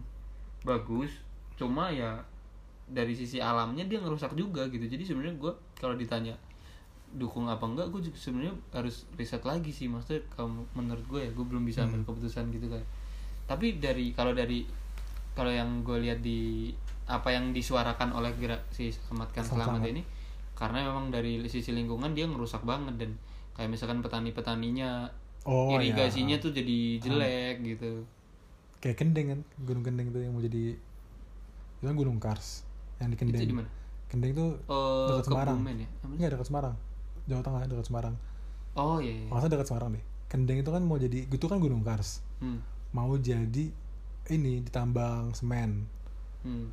bagus cuma ya dari sisi alamnya dia ngerusak juga gitu. Jadi sebenarnya gue kalau ditanya dukung apa enggak? gue sebenarnya harus riset lagi sih. Maksudnya kalau menurut gue ya gue belum bisa ambil keputusan gitu kan tapi dari kalau dari kalau yang gue lihat di apa yang disuarakan oleh gerak si selamatkan Selamat. selamat ini karena memang dari sisi lingkungan dia ngerusak banget dan kayak misalkan petani petaninya Oh, irigasinya ya. tuh jadi jelek gitu kayak kendeng kan gunung kendeng tuh yang mau jadi itu kan gunung kars yang di kendeng itu di mana kendeng tuh oh dekat Semarang ya sih? Enggak dekat Semarang Jawa Tengah dekat Semarang oh iya, iya. masa dekat Semarang deh kendeng itu kan mau jadi itu kan gunung kars Hmm. Mau jadi ini ditambang semen Hmm.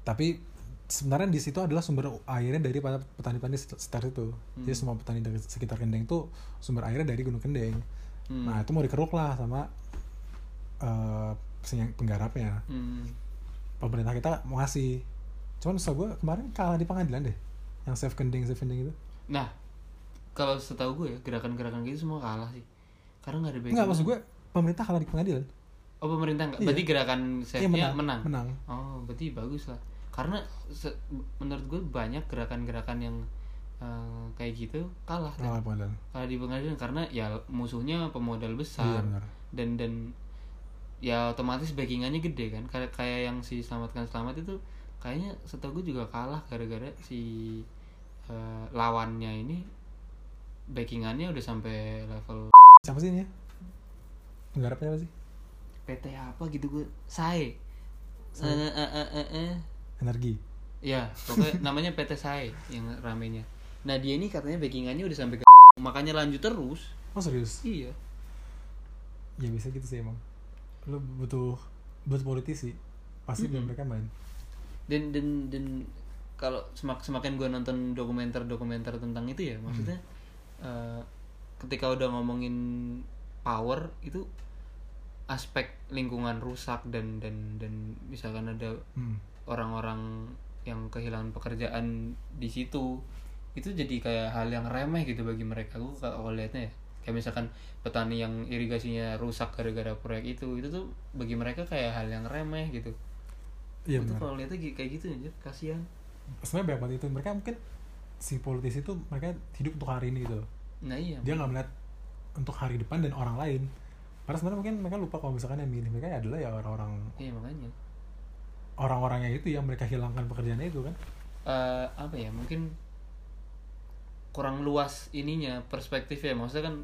tapi sebenarnya di situ adalah sumber airnya dari para petani-petani sekitar itu jadi semua petani dari sekitar kendeng itu sumber airnya dari gunung kendeng Hmm. nah itu mau dikeruk lah sama eh penyang- penggarapnya Hmm. pemerintah kita mau ngasih cuman setahu gue kemarin kalah di pengadilan deh yang save kendeng save kendeng itu Nah, kalau setahu gue ya gerakan-gerakan gitu semua kalah sih. Karena nggak ada enggak maksud gue pemerintah kalah di pengadilan Oh pemerintah nggak? Iya. Berarti gerakan iya save-nya menang menang. menang Oh, berarti bagus lah. Karena se- menurut gue banyak gerakan-gerakan yang eh, kayak gitu kalah kan? kalah pengadilan kalah di pengadilan karena ya musuhnya pemodal iya besar benar dan dan ya otomatis backingannya gede kan kayak kayak yang si selamatkan selamat itu kayaknya setahu gue juga kalah gara-gara si eh, lawannya ini backingannya udah sampai level siapa sih ini ya penggarapnya apa sih? PT apa gitu gue Sae. Eh eh eh energi. Ya pokoknya namanya PT Sae yang ramenya. Nah dia ini katanya backingannya udah sampai ke makanya lanjut terus. Oh serius? Iya. Ya bisa gitu sih emang. Lu butuh butuh politisi pasti biar mereka main. Dan dan dan kalau semak semakin gue nonton dokumenter-dokumenter tentang itu ya maksudnya eh, ketika udah ngomongin power itu aspek lingkungan rusak dan dan dan misalkan ada hmm. orang-orang yang kehilangan pekerjaan di situ itu jadi kayak hal yang remeh gitu bagi mereka. Gue kalau lihatnya ya. Kayak misalkan petani yang irigasinya rusak gara-gara proyek itu itu tuh bagi mereka kayak hal yang remeh gitu. Iya itu kalau lihatnya kayak gitu anjir. Kasihan. Sebenarnya banyak banget itu. Mereka mungkin si politisi itu mereka hidup untuk hari ini gitu. Nah iya. Dia nggak melihat untuk hari depan dan orang lain. Padahal sebenarnya mungkin mereka lupa kalau misalkan yang milih mereka adalah ya orang-orang iya makanya. orang-orangnya itu yang mereka hilangkan pekerjaannya itu kan? Eh, apa ya mungkin kurang luas ininya perspektifnya maksudnya kan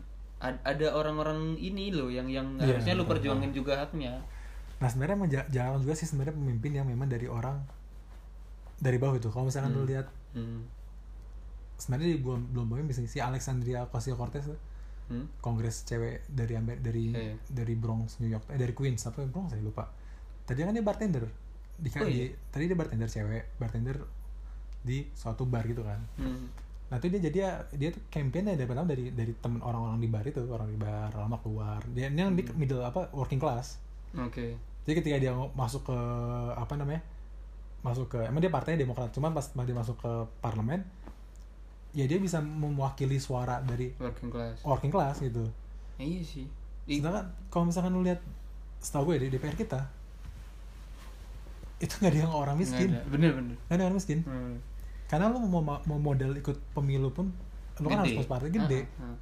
ad- ada orang-orang ini loh yang yang Iya, harusnya lu betul. perjuangin juga haknya. Nah sebenarnya jarang juga sih sebenarnya pemimpin yang memang dari orang dari bawah itu. Kalau misalkan lu lihat hmm. sebenarnya di- belum belum pemimpin sih si Alexandria Ocasio Cortez tuh, Hmm? kongres cewek dari Amer dari Iya. dari Bronx New York. Eh dari Queens apa? Bronx saya lupa. Tadi kan dia bartender. Di, Oh, di- tadi dia bartender cewek bartender di suatu bar gitu kan. Hmm. nah itu dia jadi ya dia tuh campaign dari pertama dari dari temen orang-orang di bar itu orang di bar lama keluar dia ini yang di middle apa working class. Oke. Jadi ketika dia masuk ke apa namanya masuk ke emang dia partainya demokrat cuman pas dia masuk ke parlemen ya dia bisa mewakili suara dari working class. working class gitu. Ya, iya sih. Di- sedangkan kalau misalkan lu lihat setahu gue di DPR kita itu nggak ada yang orang nggak miskin. ada. bener-bener nggak ada orang miskin. Hmm. karena lu mau mau modal ikut pemilu pun lu kan harus masuk partai gede Ah, ah.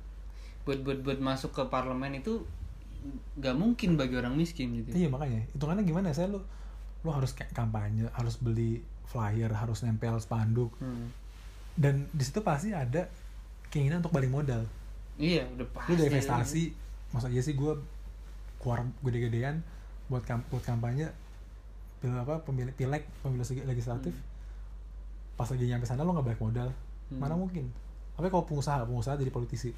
buat buat buat masuk ke parlemen itu nggak mungkin bagi orang miskin gitu. Iya makanya. Hitungannya gimana? Saya lu lu harus kayak kampanye harus beli flyer harus nempel spanduk. Hmm. Dan di situ pasti ada keinginan untuk balik modal. Iya udah pasti lu udah investasi masa iya sih gue keluar gede-gedean buat kam- buat kampanye pil apa pemilik pileg pemilu legislatif. Pas lagi nyampe sana lu nggak balik modal. Hmm. mana mungkin? Tapi kalau pengusaha pengusaha jadi politisi.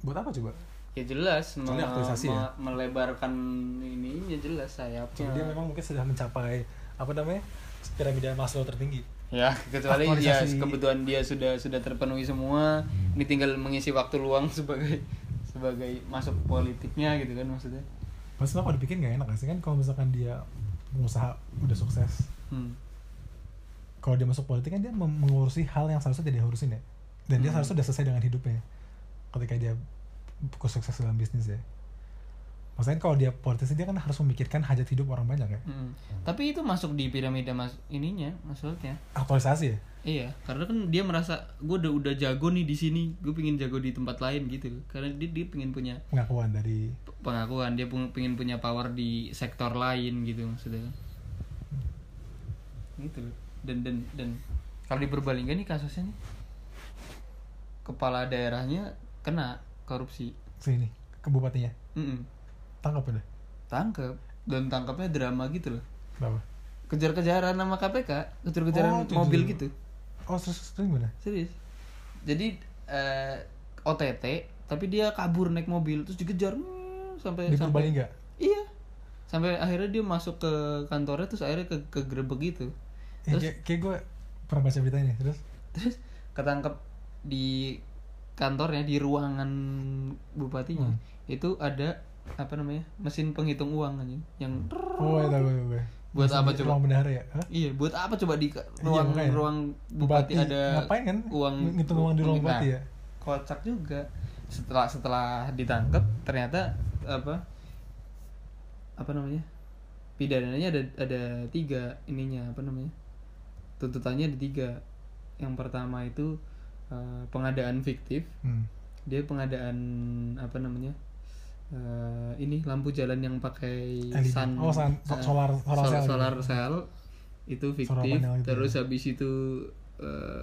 Buat apa coba? Ya jelas me- ya? me- melebarkan ininya jelas sayapnya. Soalnya dia memang mungkin sudah mencapai apa namanya piramida Maslow tertinggi ya. Kecuali ya kebutuhan dia sudah sudah terpenuhi semua ini tinggal mengisi waktu luang sebagai sebagai masuk politiknya gitu kan maksudnya. Maksudnya kalau dipikir nggak enak gak sih? Kan kalau misalkan dia pengusaha udah sukses. Hmm. kalau dia masuk politik kan dia mengurusi hal yang seharusnya tidak diurusin ya. Dan dia Hmm. seharusnya udah selesai dengan hidupnya. Ketika dia sukses dalam bisnis ya maksudnya kalau dia politisi dia kan harus memikirkan hajat hidup orang banyak ya Mm. Tapi itu masuk di piramida mas ininya maksudnya. aktualisasi ya Iya, karena kan dia merasa gue udah udah jago nih di sini, gue pingin jago di tempat lain gitu. Karena dia dia pengen punya pengakuan dari pengakuan, dia pengen punya power di sektor lain gitu maksudnya. Gitu loh. Dan dan dan kalau diperbandingkan nih kasusnya nih, kepala daerahnya kena korupsi, sini ke bupatinya Mm-mm. Tangkap udah tangkep dan tangkapnya drama gitu loh. berapa Kejar-kejaran nama KPK, kejar-kejaran Oh, mobil gitu. oh terus gimana Serius. Jadi eh, OTT tapi dia kabur naik mobil terus dikejar hmm, sampai di sampai Purbalingga Iya. Sampai akhirnya dia masuk ke kantornya terus akhirnya ke ke grebek gitu. eh, Terus kayak, kayak gue pernah baca berita ini terus terus ketangkep di kantornya di ruangan bupatinya Hmm. itu ada apa namanya mesin penghitung uang anjing yang oh ya tahu gue. Buat apa coba? ruang bendahara ya Hah? iya buat apa coba di Iya, ruang makanya. ruang bupati, ada ngapain kan uang ngitung uang di ruang Nah, bupati ya kocak juga setelah setelah ditangkap ternyata apa apa namanya pidananya ada ada tiga ininya apa namanya tuntutannya ada tiga yang pertama itu eh, pengadaan fiktif hmm. dia pengadaan apa namanya eh, ini lampu jalan yang pakai LED. sun Oh, sun- eh, solar- solar sol- cell. gitu. solar cell. Itu Solar fiktif. panel gitu terus habis itu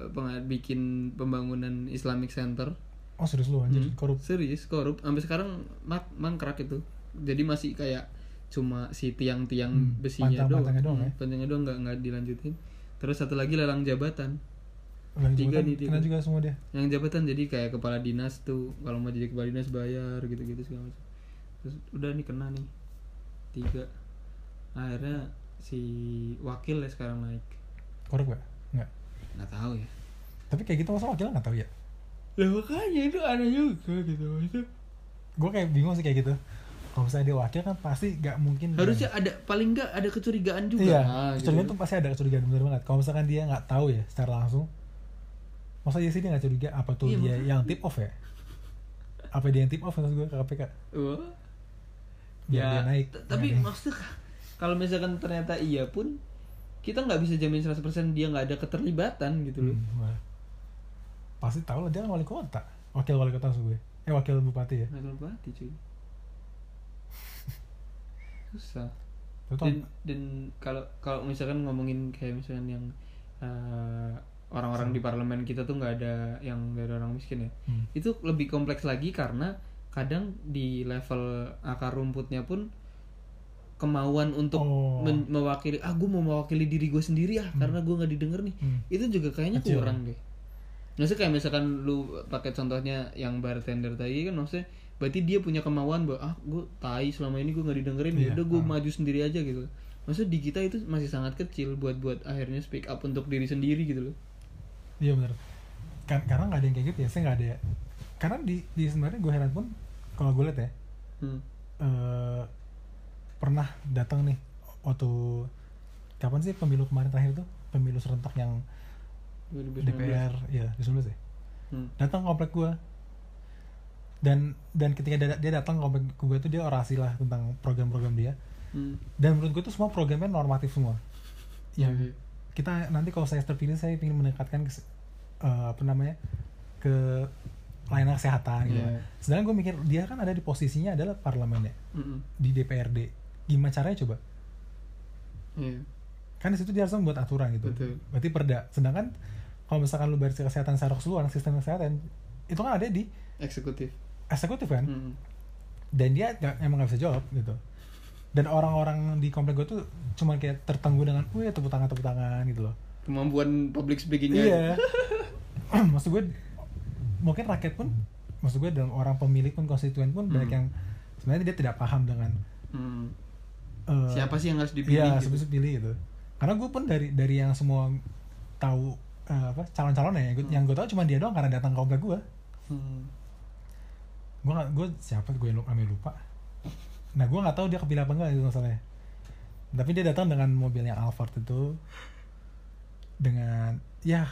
penga- bikin pembangunan Islamic Center. Oh serius lu anjir? Hmm. korup. Serius korup. Sampai sekarang mak mangkrak itu. Jadi masih kayak cuma si tiang-tiang Hmm, besinya pantang- doang. pantangnya doang Hmm, ya? pantangnya doang nggak nggak dilanjutin. Terus satu lagi lelang jabatan. Tiga nih, kena tiga. juga semua dia? Yang jabatan jadi kayak kepala dinas tuh. Kalau mau jadi kepala dinas bayar gitu-gitu segala macam terus udah nih kena nih tiga. Akhirnya si wakil ya sekarang naik. Korup gak nggak? Nggak tahu ya. Tapi kayak gitu masa wakil nggak tahu ya? Lah makanya itu aneh juga gitu itu gue kayak bingung sih kayak gitu. Kalau misalnya dia wakil kan pasti gak mungkin harusnya ada paling nggak ada kecurigaan juga. Iya Nah, gitu. kecurigaan tuh pasti ada kecurigaan bener banget. Kalau misalkan dia nggak tahu ya secara langsung masa dia sih dia nggak curiga apa tuh Iya, dia makanya. yang tip off ya? Apa dia yang tip off maksud gue ke KPK Wah. Ya naik tapi maksudnya kalau misalkan ternyata iya pun kita nggak bisa jamin 100% dia nggak ada keterlibatan gitu loh. Hmm, wah. pasti tahu lah dia kan wali kota. Wakil wali kota gue. Eh wakil bupati ya? Nggak tahu berarti cuy. Susah. Dan dan kalau kalau misalkan ngomongin kayak misalkan yang eh, orang-orang di parlemen kita tuh nggak ada yang dari orang miskin ya. Hmm. itu lebih kompleks lagi karena kadang di level akar rumputnya pun kemauan untuk Oh. men- mewakili ah gue mau mewakili diri gue sendiri ah karena gue nggak didengar nih Hmm. itu juga kayaknya Kecil. kurang deh maksudnya kayak misalkan lu pakai contohnya yang bartender tadi kan maksudnya berarti dia punya kemauan bahwa ah gue tai selama ini gue nggak didengerin ya Iya, udah gue ah. maju sendiri aja gitu maksudnya di kita itu masih sangat kecil buat buat akhirnya speak up untuk diri sendiri gitu loh Iya benar. Kan, karena nggak ada yang kayak gitu ya, saya nggak ada. Karena di, di sebenarnya gue heran pun kalau gue lihat ya hmm. eh, pernah datang nih waktu kapan sih pemilu kemarin terakhir tuh pemilu serentak yang 2019. DPR ya di ya Hmm. datang komplek gue dan dan ketika dia, dia datang komplek gue tuh dia orasi lah tentang program-program dia Hmm. dan menurut gue tuh semua programnya normatif semua yang Iya, iya. kita nanti kalau saya terpilih saya ingin meningkatkan ke, eh, apa namanya ke layanan kesehatan gitu. Iya. Sedangkan gue mikir dia kan ada di posisinya adalah parlemen ya Mm-mm. di DPRD. Gimana caranya coba? Iya. Kan di situ dia harus membuat aturan gitu. Betul. Berarti perda. Sedangkan kalau misalkan lu bayar kesehatan secara keseluruhan sistem kesehatan itu kan ada di eksekutif eksekutif kan Hmm. dan dia nggak- emang nggak bisa jawab gitu dan orang-orang di komplek gue tuh cuma kayak tertangguh dengan wih tepuk tangan tepuk tangan gitu loh kemampuan public speakingnya iya maksud gue mungkin rakyat pun maksud gue dalam orang pemilih pun konstituen pun banyak Hmm. yang sebenarnya dia tidak paham dengan Hmm. eh, siapa sih yang harus dipilih iya gitu? siapa pilih gitu karena gue pun dari dari yang semua tahu eh, apa calon-calonnya yang gue- yang gue tahu cuma dia doang karena datang ke komplek gue Hmm. gue gue siapa gue lupa lupa nah gue nggak tahu dia kepilih apa enggak itu masalahnya tapi dia datang dengan mobilnya Alphard itu dengan ya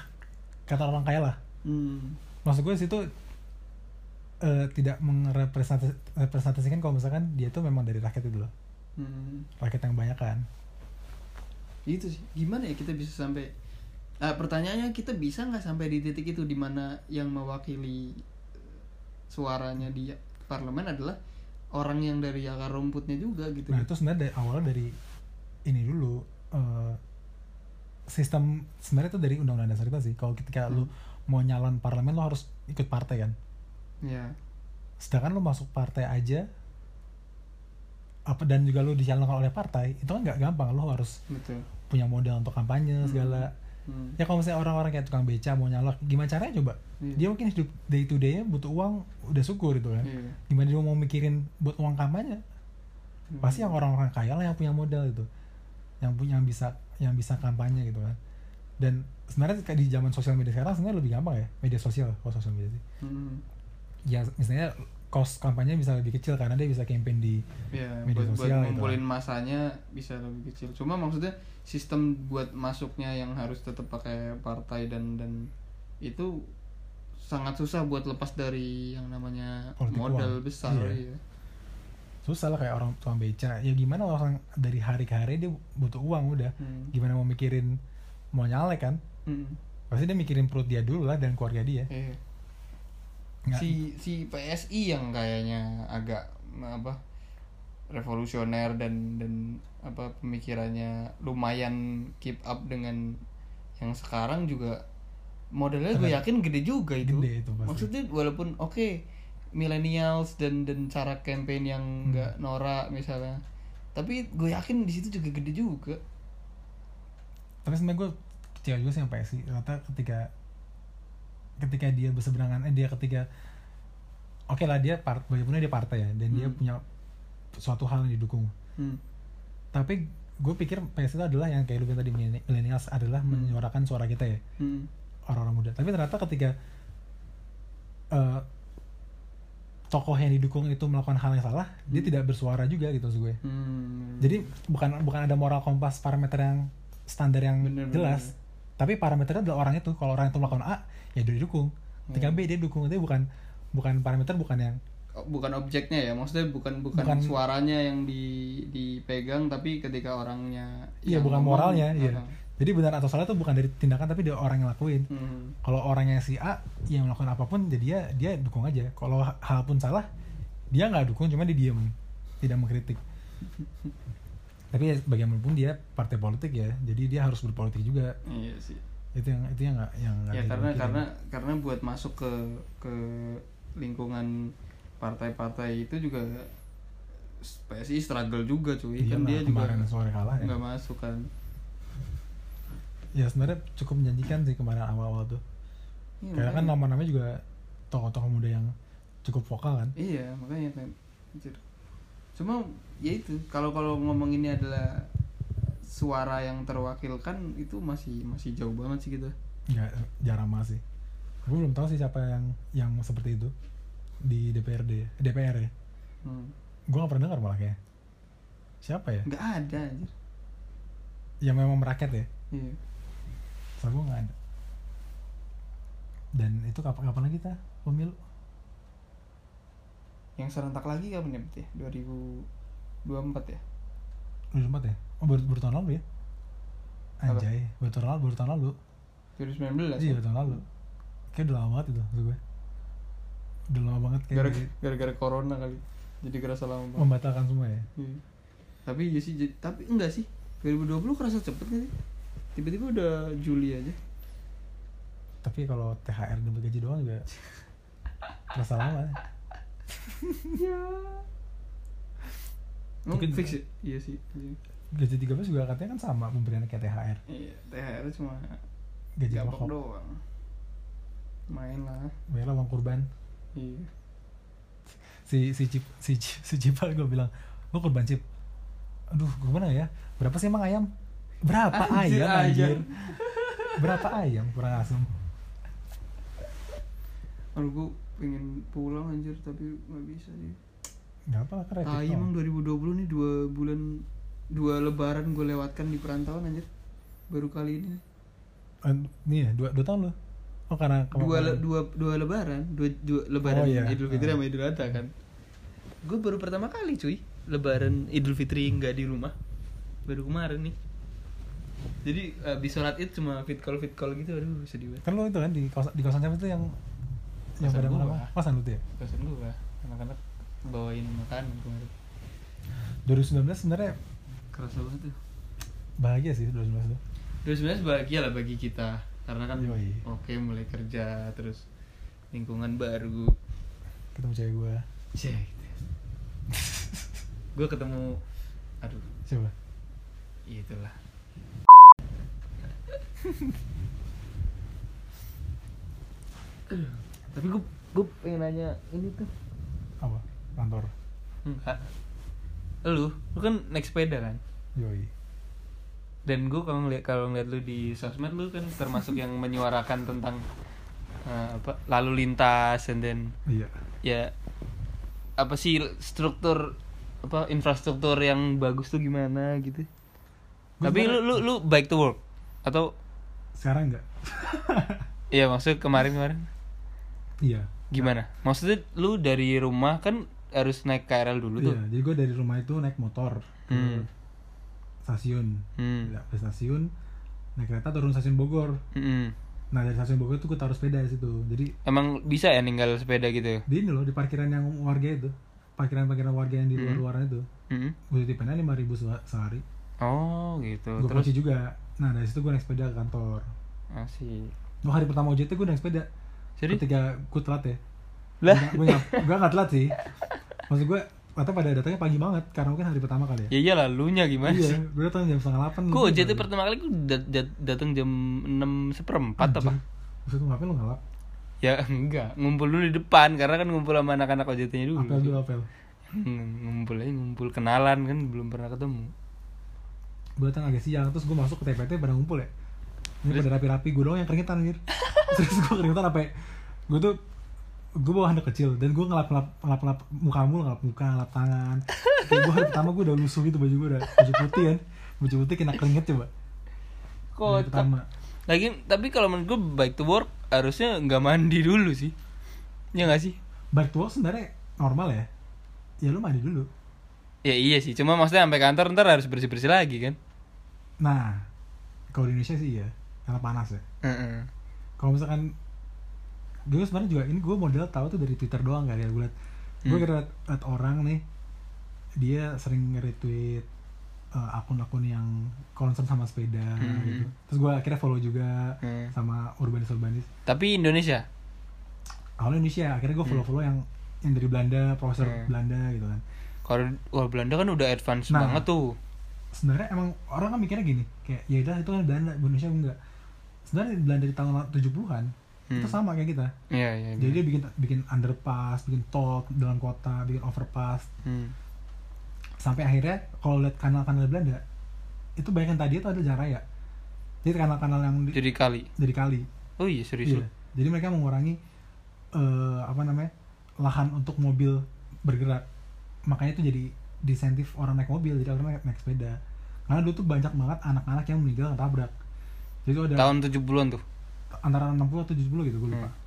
kata orang kaya lah Hmm. Maksud gue situ eh, tidak merepresentasikan kalau misalkan dia tuh memang dari rakyat itu loh. Hmm. rakyat yang banyak kan. Itu sih. Gimana ya kita bisa sampai Ah, pertanyaannya kita bisa nggak sampai di titik itu di mana yang mewakili eh, suaranya di parlemen adalah orang yang dari akar rumputnya juga gitu. Nah itu sebenarnya dari awalnya dari ini dulu eh, sistem sebenarnya itu dari undang-undang dasar kita sih. Kalau ketika lu mau nyalon parlemen lu harus ikut partai kan? Ya sedangkan lu masuk partai aja apa dan juga lu dicalonkan oleh partai itu kan nggak gampang. Lu harus betul. punya modal untuk kampanye segala. Hmm. ya kalau misalnya orang-orang kayak tukang beca mau nyalok gimana caranya coba? Iya. dia mungkin hidup day to day butuh uang udah syukur gitu kan. Iya. gimana dia mau mikirin buat uang kampanye? Hmm. pasti yang orang-orang kaya lah yang punya modal itu. Yang punya yang bisa yang bisa kampanye gitu kan. Dan sebenarnya kayak di zaman sosial media sekarang sebenarnya lebih gampang ya media sosial kalau sosial media sih Hmm. ya misalnya cost kampanye bisa lebih kecil karena dia bisa campaign di ya Media buat, buat sosial gitu. ngumpulin masanya bisa lebih kecil cuma maksudnya sistem buat masuknya yang harus tetap pakai partai dan dan itu sangat susah buat lepas dari yang namanya Politik modal uang. besar Iya. iya. susah lah kayak orang tukang beca ya gimana orang dari hari ke hari dia butuh uang udah Hmm. gimana mau mikirin mau nyalek kan Hmm. pasti dia mikirin perut dia dulu lah dan keluarga dia Iya. Nggak- si si PSI yang kayaknya agak apa revolusioner dan dan apa pemikirannya lumayan keep up dengan yang sekarang juga modelnya gue yakin gede juga itu. Gede itu pasti. Maksudnya walaupun oke millennials dan dan cara campaign yang Hmm. nggak norak misalnya, tapi gue yakin di situ juga gede juga. tapi sebenarnya gue kecewa juga sih sama PSI ternyata ketika ketika dia berseberangan eh dia ketika oke lah dia part bagaimanapun dia partai ya dan dia Hmm. punya suatu hal yang didukung Hmm. tapi gue pikir PSI itu adalah yang kayak lu bilang tadi millennials adalah Hmm. menyuarakan suara kita ya Hmm. orang-orang muda tapi ternyata ketika eh, tokoh yang didukung itu melakukan hal yang salah dia Hmm. tidak bersuara juga gitu maksud gue Hmm. jadi bukan bukan ada moral kompas parameter yang standar yang Bener, jelas tapi parameternya adalah orang itu. Kalau orang itu melakukan A ya dia didukung. Ketika Hmm. B dia dukung itu bukan bukan parameter bukan yang Oh, bukan objeknya ya. Maksudnya bukan bukan, Bukan- suaranya yang di dipegang tapi ketika orangnya iya bukan ngomong, moralnya iya. Uh-huh. jadi benar atau salah itu bukan dari tindakan tapi dari orang yang lakuin. Hmm. kalau orangnya si A yang melakukan apa pun jadi dia dia dukung aja. Kalau ha- hal pun salah dia nggak dukung cuma dia diem tidak mengkritik tapi ya, bagaimanapun dia partai politik ya jadi dia harus berpolitik juga iya sih itu yang itu yang nggak yang nggak ya karena mikirin. karena karena buat masuk ke ke lingkungan partai-partai itu juga PSI struggle juga cuy Iya kan lah, dia juga sore kalah ya. nggak masuk kan ya sebenarnya cukup menjanjikan sih kemarin awal-awal tuh Iya, karena kan nama-namanya juga tokoh-tokoh muda yang cukup vokal kan Iya, makanya kan. Anjir. Cuma ya itu, kalau kalau ngomong ini adalah suara yang terwakilkan itu masih masih jauh banget sih kita. nggak jarang banget sih gue belum tahu sih siapa yang yang seperti itu di DPRD DPR ya Hmm. gue gak pernah dengar malah kayak siapa ya Nggak ada anjir. yang memang merakyat ya Iya. so gue nggak ada dan itu kapan-kapan lagi kita pemilu Yang serentak lagi kapan ya berarti ya? 2024 ya? udah sempat ya oh baru, baru tahun lalu ya Apa? anjay baru tahun lalu baru tahun lalu 2019 iya ya? baru tahun lalu kayak udah lama banget itu maksud gue udah lama banget kayak di- Gara-gara corona kali. Jadi kerasa lama banget. membatalkan semua ya Iya. Tapi ya sih, jadi- tapi enggak sih. 2020 kerasa cepet gak sih? Tiba-tiba udah Juli aja. tapi kalau THR dan gaji doang juga terasa lama Ya. Mungkin- fix ya? Iya sih. Gaji 13 juga katanya kan sama pemberiannya kayak THR Iya, THR cuma gaji pokok doang. Main lah. bayarlah uang kurban Iya. si si Cip si Cip, si Cipal gue bilang lo kurban Cip aduh gimana ya berapa sih emang ayam berapa Anjir, ayam ayam. anjir berapa ayam kurang asem Aduh gue pengen pulang anjir tapi nggak bisa sih. Nggak apa lah kan rapid Tai doang. emang 2020 nih dua bulan dua lebaran gue lewatkan di perantauan anjir. Baru kali ini. Eh, nih ya dua, dua tahun lo oh karena dua le- dua dua lebaran dua, dua lebaran Oh, iya. idul fitri Ah. sama idul adha kan gue baru pertama kali cuy lebaran idul fitri nggak di rumah baru kemarin nih jadi abis sholat id cuma fit call fit call gitu aduh sedih banget kan lo itu kan di kawasan di kawasan siapa itu yang yang pada gua. mana kosan lu tuh ya kosan gue anak-anak bawain makanan kemarin. 2019 sebenarnya kerasa banget tuh bahagia sih 2019 tuh. 2019 bahagia lah bagi kita karena kan oke mulai kerja terus lingkungan baru. Ketemu cewek gue cek gue ketemu aduh. Siapa? Itulah. Tapi gue gue pengen nanya ini tuh. Apa kantor. Enggak. Lu lu kan naik sepeda kan? Yoi. Dan gue kalau ngeliat kalau ngeliat lu di sosmed lu kan termasuk yang menyuarakan tentang eh, apa lalu lintas and then iya. ya apa sih struktur apa infrastruktur yang bagus tuh gimana gitu. Gua tapi lu lu lu bike to work? Atau sekarang enggak. Iya maksud kemarin kemarin iya. Gimana? Maksudnya lu dari rumah kan harus naik KRL dulu tuh. iya jadi gue dari rumah itu naik motor ke Hmm. stasiun. Hmm. Ya, ke stasiun naik kereta turun stasiun Bogor. Mm-mm. nah dari stasiun Bogor itu gue taruh sepeda di situ. Jadi emang bisa ya ninggal sepeda gitu di ini loh di parkiran yang warga itu. Parkiran parkiran warga yang di luar luaran itu. Mm-mm. gue titipinnya lima ribu sehari. Oh gitu. Gue terus? kunci juga. Nah dari situ gue naik sepeda ke kantor. Asik oh hari pertama OJT gue naik sepeda. Jadi ketika gue telat ya. Lah. Gue gak, gue gak telat sih maksud gue atau pada datangnya pagi banget karena mungkin hari pertama kali ya. Ya iyalah lu nya gimana iya sih? gue datang jam setengah delapan Gue OJT pertama kali gue dat- dat- datang jam 6 seperempat apa? Maksud lu ngapain lu ngelap? Ya enggak, ngumpul dulu di depan karena kan ngumpul sama anak-anak OJT-nya dulu. Apel dulu apel. Hmm, ngumpul aja ngumpul kenalan kan belum pernah ketemu. Gue datang agak siang terus gue masuk ke TPT pada ngumpul ya. Ini pada rapi-rapi gue doang yang keringetan anjir. Terus gue keringetan sampai Gue tuh gue bawa handuk kecil dan gue ngelap ngelap ngelap ngelap muka mulu ngelap muka ngelap tangan. Kayak gue hari pertama gue udah lusuh gitu baju gue udah baju putih kan. Baju putih kena keringet coba. Kok pertama. Lagi tapi kalau menurut gue bike to work harusnya nggak mandi dulu sih. Ya nggak sih? bike to work sebenarnya normal ya. Ya lu mandi dulu. Ya iya sih, cuma maksudnya sampai kantor ntar harus bersih-bersih lagi kan. nah kalau di Indonesia sih ya karena panas ya. Heeh. kalau misalkan gue sebenarnya juga ini gue model tahu tuh dari Twitter doang kali ya gue liat gue Hmm. liat, liat orang nih dia sering nge-retweet uh, akun-akun yang concern sama sepeda Hmm. gitu terus gue akhirnya follow juga Hmm. sama urbanis urbanis Tapi Indonesia. kalau Indonesia akhirnya gue follow follow yang yang dari Belanda profesor Hmm. Belanda gitu kan Kalau wah Belanda kan udah advance Nah. banget tuh. sebenarnya emang orang kan mikirnya gini kayak ya udah itu kan Belanda Indonesia enggak sebenarnya Belanda di tahun 70-an itu Hmm. sama kayak kita Iya, iya. Jadi dia bikin bikin underpass, bikin tol dalam kota, bikin overpass. Hmm. Sampai akhirnya kalau lihat kanal-kanal Belanda itu banyak yang tadi itu ada jalan raya. Jadi kanal-kanal yang di, Jadi kali. dari kali. Oh iya serius. Iya. Jadi mereka mengurangi eh, apa namanya? lahan untuk mobil bergerak. Makanya itu jadi disentif orang naik mobil, jadi orang naik, naik sepeda. Karena dulu tuh banyak banget anak-anak yang meninggal ketabrak. Jadi ada Tahun 70-an tuh. Antara 60 atau 70 gitu gue lupa. Hmm.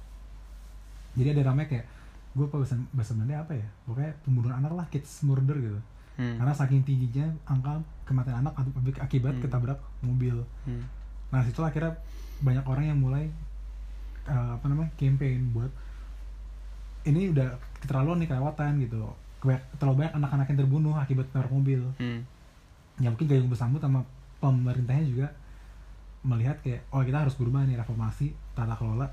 Jadi ada namanya kayak gue apa bahasa bahasa Belanda apa ya? Pokoknya pembunuhan anak lah, kids murder gitu. Hmm. Karena saking tingginya angka kematian anak akibat- akibat Hmm. ketabrak mobil. Hmm. Nah, situ akhirnya banyak orang yang mulai eh, apa namanya? campaign buat ini udah keterlaluan nih kelewatan gitu. Terlalu banyak anak-anak yang terbunuh akibat ketabrak mobil. Hmm. Ya mungkin gayung bersambut sama pemerintahnya juga melihat kayak oh kita harus berubah nih reformasi tata kelola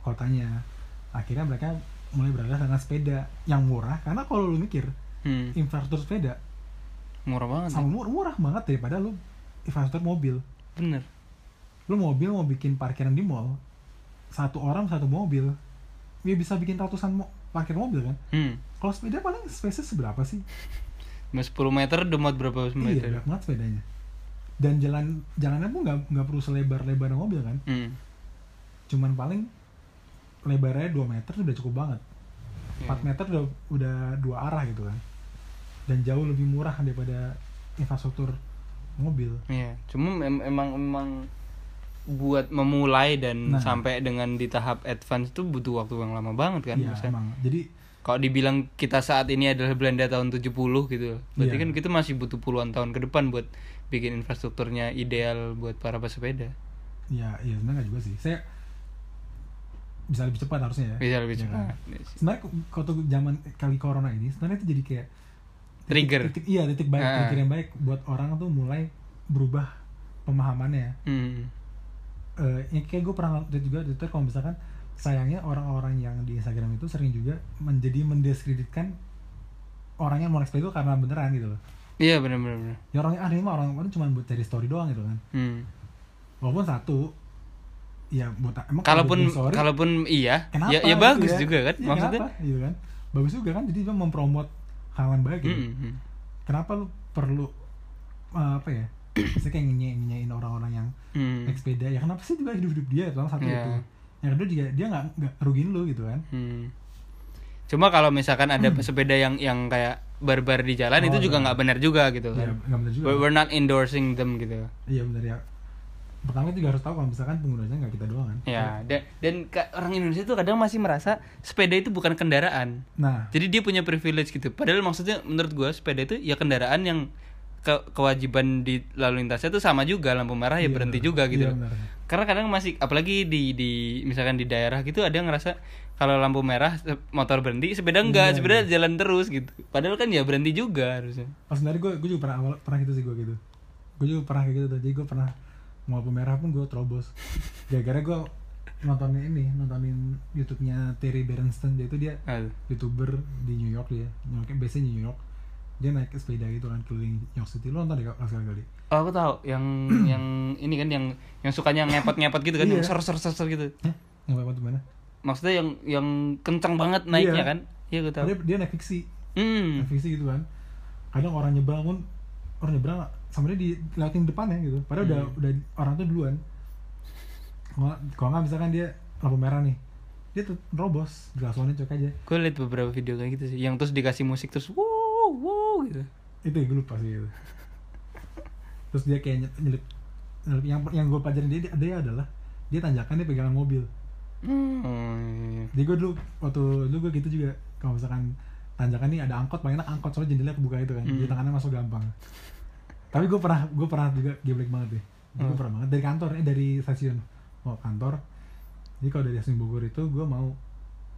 kotanya akhirnya mereka mulai beralih dengan sepeda yang murah karena kalau lu mikir Hmm. infrastruktur sepeda Murah banget. sama ya. murah, murah banget daripada lu infrastruktur mobil Bener. lu mobil mau bikin parkiran di mall satu orang satu mobil dia bisa bikin ratusan mo parkir mobil kan Hmm. kalau sepeda paling space seberapa sih Cuma 10 meter muat berapa iya meter? banyak banget sepedanya dan jalan jalannya pun nggak nggak perlu selebar lebar mobil kan Hmm. cuman paling lebarnya 2 meter udah cukup banget 4 Iya. meter udah udah dua arah gitu kan dan jauh lebih murah daripada infrastruktur mobil Iya. Cuma em- emang emang buat memulai dan Nah. sampai dengan di tahap advance itu butuh waktu yang lama banget kan Iya, maksudnya. emang jadi kalau dibilang kita saat ini adalah Belanda tahun 70 gitu berarti Iya. kan kita masih butuh puluhan tahun ke depan buat bikin infrastrukturnya ideal buat para pesepeda ya iya sebenarnya juga sih saya bisa lebih cepat harusnya ya bisa lebih Iya cepat kan? sebenarnya kalau tuh zaman kali corona ini sebenarnya itu jadi kayak titik- Trigger. titik, iya titik baik Ah. trigger yang baik buat orang tuh mulai berubah pemahamannya Hmm. eh yang kayak gue pernah lihat juga di Twitter kalau misalkan sayangnya orang-orang yang di Instagram itu sering juga menjadi mendiskreditkan orang yang mau itu karena beneran gitu loh iya benar-benar benar. ya orangnya ah ini mah orang orang cuma buat cari story doang gitu kan Hmm. walaupun satu ya buat emang kalau kalaupun story, kalaupun iya kenapa ya, ya gitu bagus juga kan Iya, maksudnya kenapa? gitu kan bagus juga kan jadi dia mempromot hal yang baik gitu Hmm, hmm. kenapa lu perlu eh, apa ya saya kayak nyenyain orang-orang yang Hmm. naik sepeda ya kenapa sih juga hidup hidup dia itu satu Iya. itu yang kedua juga dia nggak nggak rugiin lu gitu kan Hmm. Cuma kalau misalkan ada pesepeda yang yang kayak barbar di jalan Oh, itu juga iya. nggak benar juga gitu Iya, kan. nggak benar juga We're, we're not endorsing them gitu. iya benar ya pertama itu juga harus tahu kalau misalkan penggunanya nggak kita doang kan Ya, dan, dan orang Indonesia itu kadang masih merasa sepeda itu bukan kendaraan. nah Jadi dia punya privilege gitu. Padahal maksudnya menurut gua sepeda itu ya kendaraan yang ke- kewajiban di lalu lintasnya itu sama juga lampu merah ya Iya, berhenti benar. juga gitu. Iya. Karena kadang masih apalagi di di misalkan di daerah gitu ada yang ngerasa kalau lampu merah motor berhenti, sepeda enggak, Iya, sepeda jalan terus gitu. Padahal kan ya berhenti juga harusnya. pas sebenarnya gue gue juga pernah awal pernah gitu sih gue gitu gue juga pernah kayak gitu tuh jadi gue pernah mau lampu merah pun gue terobos gara-gara gue nontonin ini nontonin YouTube-nya Terry Berenstein dia itu dia Aduh. youtuber di New York dia New York biasanya New York dia naik sepeda gitu kan keliling New York City lo nonton deh sekali kali Oh, aku tahu yang yang ini kan yang yang sukanya ngepot-ngepot gitu kan, Iya. yang ser ser ser ser gitu. Hah? apa tuh mana Maksudnya yang yang kencang banget naiknya Iya. kan? Iya, gue tahu. dia, dia naik fiksi Hmm. naik fiksi gitu kan kadang orang nyebrang pun orang nyebrang sama dia dilewatin depannya gitu padahal udah Hmm. udah orang tuh duluan kalau nggak misalkan dia lampu merah nih dia tuh nerobos glasonnya cok aja Gue liat beberapa video kayak gitu sih, yang terus dikasih musik terus wow wow gitu. itu ya gue lupa sih itu terus dia kayak nyelip, nyelip- yang yang gue pelajarin dia, dia adalah dia tanjakan dia pegangan mobil Hmm. jadi gue dulu waktu dulu gue gitu juga kalau misalkan tanjakan nih ada angkot paling enak angkot soalnya jendelanya kebuka itu kan Hmm. jadi tangannya masuk gampang tapi gue pernah gue pernah juga geblek banget deh gue Hmm. pernah banget dari kantor eh dari stasiun mau kantor jadi kalau dari stasiun Bogor itu gue mau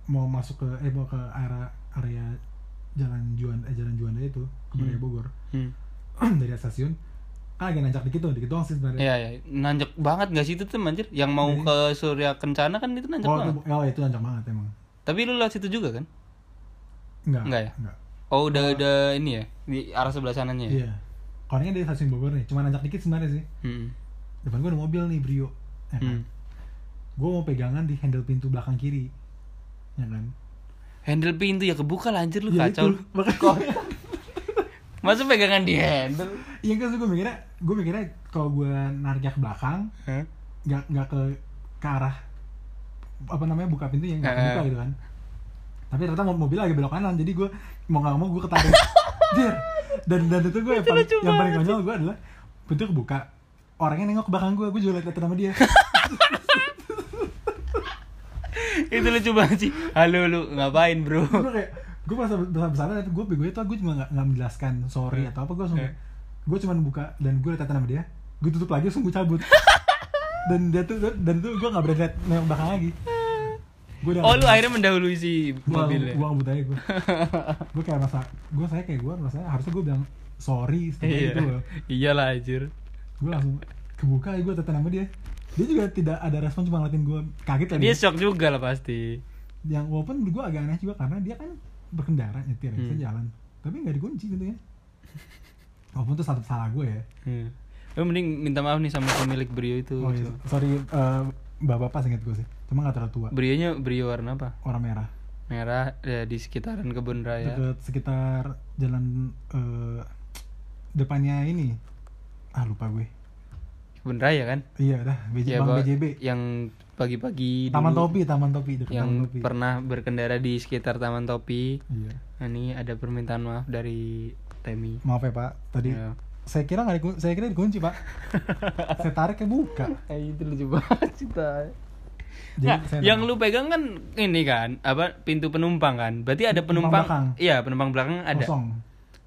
mau masuk ke eh mau ke area area jalan Juanda eh jalan Juanda itu ke Hmm. Bogor Hmm. dari stasiun kan agak nanjak dikit tuh dikit doang sih sebenarnya Iya, ya. nanjak banget gak sih itu tuh anjir? Yang mau ke Surya Kencana kan itu nanjak oh, banget. oh itu nanjak banget emang Tapi lu lewat situ juga kan? enggak Enggak ya? enggak Oh, udah udah ini ya di arah sebelah sananya. ya? iya kalau dari stasiun Bogor nih cuma nanjak dikit sebenarnya sih Hmm. depan gue ada mobil nih Brio ya kan? Hmm. gue mau pegangan di handle pintu belakang kiri ya kan Handle pintu ya kebuka lah anjir lu Ya kacau. itu, makanya Masa pegangan di handle? iya kan gue mikirnya gue mikirnya kalau gue nariknya ke belakang nggak nggak ke ke arah apa namanya buka pintunya nggak Eh. kebuka gitu kan tapi ternyata mo- mobil lagi belok kanan jadi gue mau nggak mau gue ketarik Jir. dan dan itu gue yang paling, yang paling konyol gue adalah pintu kebuka orangnya nengok ke belakang gue gue juga liat sama dia itu lucu banget sih. Halo lu, ngapain, Bro? gue kayak gue pas besar besar gue bego itu gue juga nggak menjelaskan sorry atau apa gue langsung. Gue cuma buka dan gue liat sama dia gue tutup lagi langsung gue cabut dan dia tuh dan itu gue nggak berani liat nengok belakang lagi gue udah Oh, lu akhirnya mendahului si mobilnya. gua ngebut aja gue gue kayak masa gue saya kayak gue rasanya harusnya gue bilang sorry Iya. itu loh Iyalah anjir. gue langsung kebuka gue tetan sama dia dia juga tidak ada respon cuma ngeliatin gue kaget kali Dia ya. shock juga lah pasti. yang walaupun gue agak aneh juga karena dia kan berkendara nyetir ya, Hmm. jalan tapi nggak dikunci gitu ya walaupun itu satu salah gue ya Hmm. Lu mending minta maaf nih sama pemilik Brio itu. oh iya sorry eh, bapak-bapak singkat gue sih cuma nggak terlalu tua Brionya Brio warna apa? orang merah Merah ya, di sekitaran kebun raya. deket sekitar jalan eh, depannya ini ah lupa gue Kebun raya kan? iya dah BJ, Ya, bang BJB Yang pagi-pagi Taman dulu Topi Taman Topi deket yang Taman Topi. pernah berkendara di sekitar Taman Topi. iya. Nah, ini ada permintaan maaf dari Temi. maaf ya pak. Tadi Ya. saya kira nggak dikunci, saya kira dikunci pak. Saya tarik ya buka. Kayak itu lucu banget cerita jadi saya yang lu pegang kan ini kan apa pintu penumpang kan? Berarti ada Penumpang penumpang belakang. iya penumpang belakang ada. Kosong.